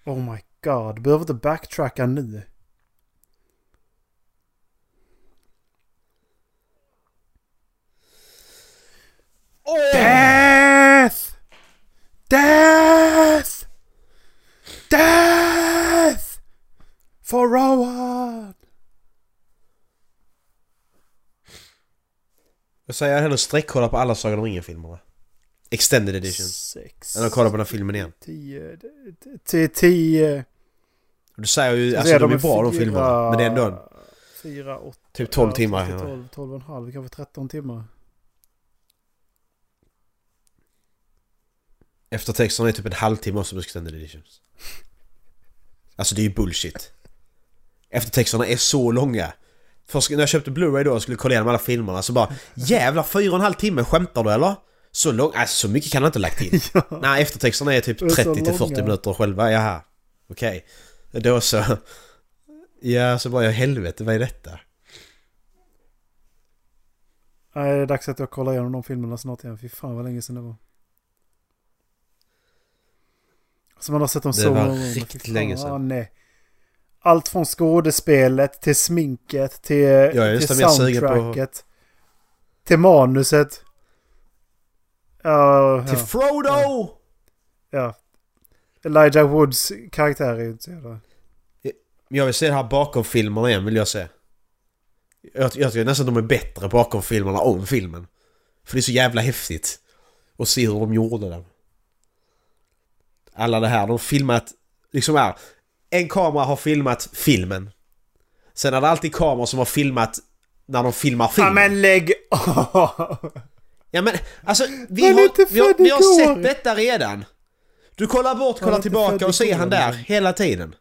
Oh my god, du behöver inte backtracka nu. Death! Death! Death! For Rowan! Jag säger hellre sträckkolla på alla Sagan om ringen-filmerna. Extended edition. Sex. Eller kolla på den här filmen igen. Tio. Till tio. Du säger ju, Så alltså de är bra de filmerna. Men det är ändå Fyra, åtta. typ 12 ja, timmar. kanske Ja. 12, 12 och en halv, kanske 13 timmar. Eftertexterna är typ en halvtimme också på extended editions. Alltså det är ju bullshit. Eftertexterna är så långa. Först när jag köpte Blu-ray då och skulle kolla igenom alla filmerna så bara Jävlar fyra och en halv timme, skämtar du eller? Så lång, alltså så mycket kan han inte lagt till. Nej eftertexterna är typ De är så 30 till 40 långa. minuter själva, jaha. Okej. Då så. Ja, så bara jag helvete vad är detta? Nej, det är dags att jag kollar igenom de filmerna snart igen. Fy fan vad länge sedan det var. Alltså man har sett dem Det så var många gånger. Fy riktigt fan, länge sedan. ah, nej. Allt från skådespelet till sminket till, är till sugen på- soundtracket. Till manuset. Ja, Till ja, Frodo! ja. Elijah Woods karaktär är ju inte så. Jag vill se det här bakom filmerna igen vill jag se. Jag, jag tycker nästan att de är bättre bakom filmerna om filmen. För det är så jävla häftigt. Att se hur de gjorde den. Alla det här, de filmat... Liksom här. En kamera har filmat filmen. Sen är det alltid kameror som har filmat när de filmar Ja filmen. men lägg av! Ja men alltså vi Man har, vi har, vi har sett detta redan. Du kollar bort, kollar tillbaka och ser han där hela tiden.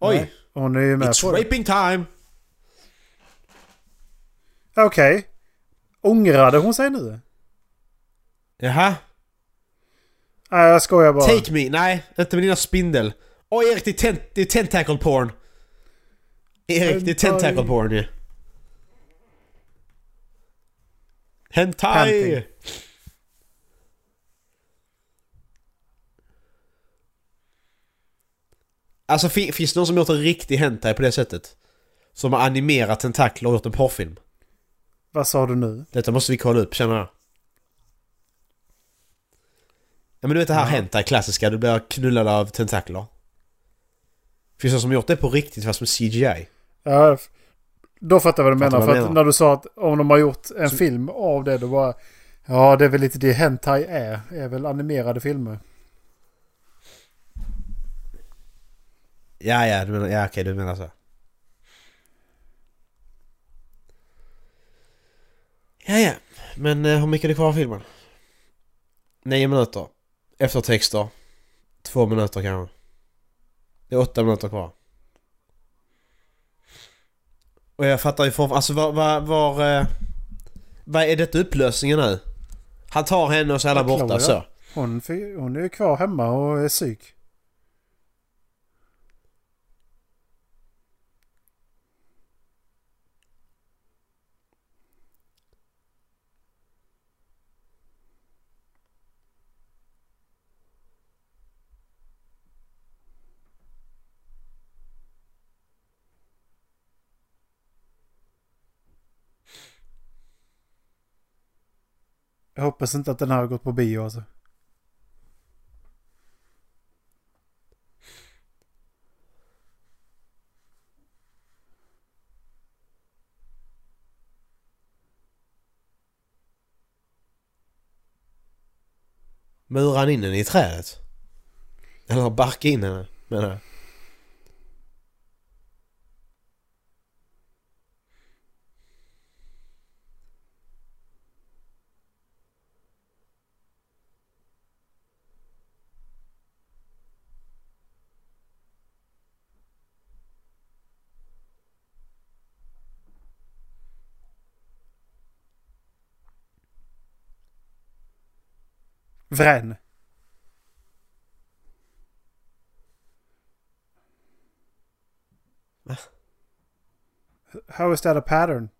Oj! Nej, Hon är ju med It's på det. raping time! Okej. Ångrade hon sig nu? Jaha? Nej, jag skojar bara. Take me! Nej, inte med dina spindel. Oj Erik, det är, ten- det är tentacle porn. Erik, det är Hentai. tentacle porn ju. Hentai! Panting. Alltså fi- finns det någon som gjort en riktig hentai på det sättet? Som har animerat tentakler och gjort en porrfilm? Vad sa du nu? Detta måste vi kolla upp känner jag. Ja men du vet det här Ja. hentai klassiska, du blir knullad av tentakler. Finns det som gjort det på riktigt fast med CGI? Ja, då fattar jag vad du Fattar menar. vad För att menar. när du sa att om de har gjort en Så- film av det, då bara... Ja, det är väl lite det Hentai är. är väl animerade filmer. Ja, ja, du menar, ja okej du menar så. Ja, ja. Men eh, hur mycket är det kvar av filmen? Nio minuter. Eftertexter. Två minuter kanske. Det är åtta minuter kvar. Och jag fattar ju för, alltså var, var, var, eh, vad är detta upplösningen nu? Han tar henne och så är alla borta så. Hon, hon är ju kvar hemma och är psyk. Jag hoppas inte att den här har gått på bio alltså. Murar han in den i trädet? Eller barkade in henne, menar jag. Vrän. How is that a pattern?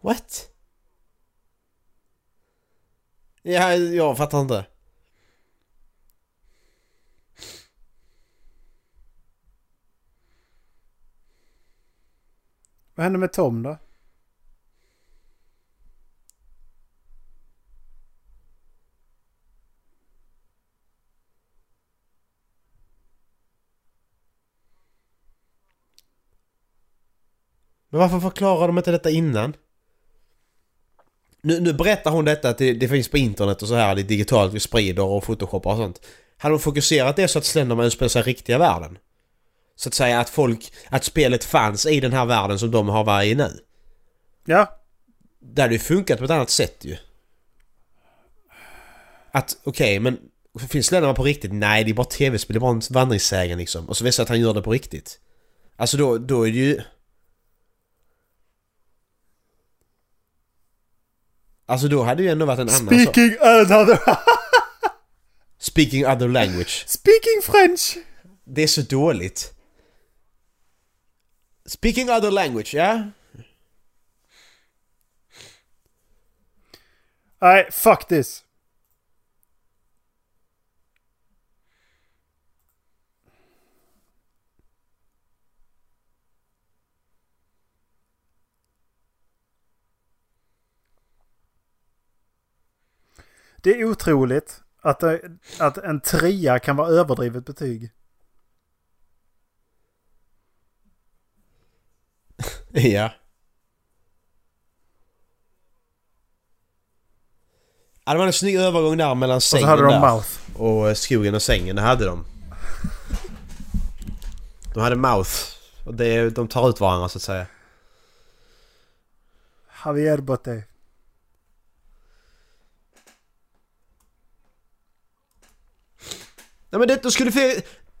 What? Ja, jag fattar inte. Vad hände med Tom då? Men varför förklarar de inte detta innan? Nu, nu berättar hon detta att det, det finns på internet och så här, det är digitalt, vi sprider och photoshoppar och sånt. Hade de fokuserat det så att Slenderman utspelar sig i riktiga världen? Så att säga att folk, att spelet fanns i den här världen som de har varit i nu. Ja. Det hade ju funkat på ett annat sätt ju. Att, okej, okay, men finns Slenderman på riktigt? Nej, det är bara tv-spel, det är bara en vandringssägen liksom. Och så visar att han gör det på riktigt. Alltså då, då är det ju... Alltså då hade det ju ändå varit en annan sak. Speaking another... Speaking other language. Speaking French! Det är så dåligt. Speaking other language, ja? Nej, fuck this. Det är otroligt att, att en trea kan vara överdrivet betyg. ja. Ja, det var en snygg övergång där mellan sängen där mouth. och eh, skogen och sängen. Det hade de. De hade mouth. Och det, de tar ut varandra så att säga. Javier Botte. Nej men detta skulle...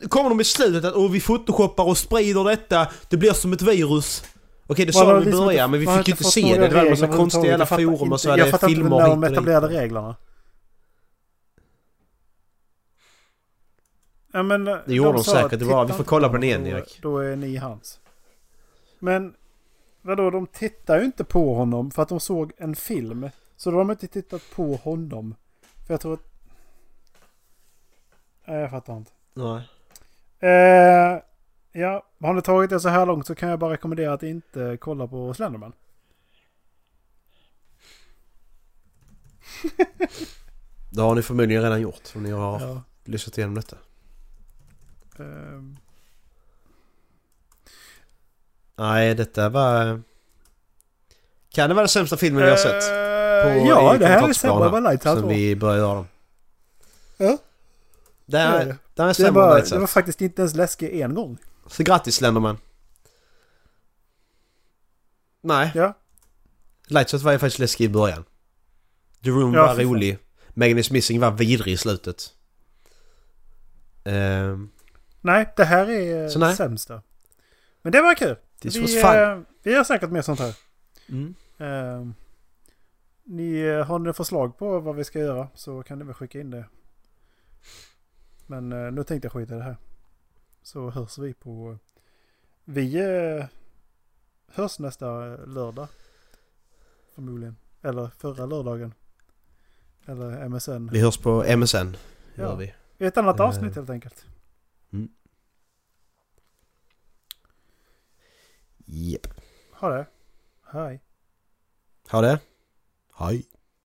Kommer de i slutet att oh, vi photoshoppar och sprider detta. Det blir som ett virus. Okej det sa de i början men vi fick ju inte se det. Det var en massa konstiga jävla forum och så hade Jag fattar inte filmer när hit de och dit. etablerade reglerna. Ja, men, Det gjorde de sa säkert. Det var- vi får kolla på den igen, då- Erik. Då är ni hans. Men vadå, de tittar ju inte på honom för att de såg en film. Så de har inte tittat på honom. För jag tror att... Nej, jag fattar inte. Nej. Eh, ja, har ni tagit det så här långt så kan jag bara rekommendera att inte kolla på Slenderman. Det har ni förmodligen redan gjort om ni har Ja. lyssnat igenom detta. ehm, Nej, detta var... Kan det vara den sämsta filmen vi har sett? eh, På, ja, det här är här, med Lighthouse. Sen vi började göra dem. Ja. Det är är, det. är Det, var, det var faktiskt inte ens läskigt en gång. Så grattis Slenderman. Nej, Ja. Lighthouse var ju faktiskt läskig i början. The Room Ja, var rolig. Megan is Missing var vidrig i slutet. Ehm, Nej, det här är Så nej. sämsta. Men det var kul. this vi, was fun. eh, vi gör säkert mer sånt här. Mm. Ehm, ni eh, har ni förslag på vad vi ska göra så kan ni väl skicka in det. Men eh, nu tänkte jag skita i det här. Så hörs vi på... Vi eh, hörs nästa lördag. Förmodligen. Eller förra lördagen. Eller MSN. Vi hörs på MSN. Ja. vi. I ett annat Eh. avsnitt helt enkelt. Japp. Ha det. Hej. Ha det. Hej.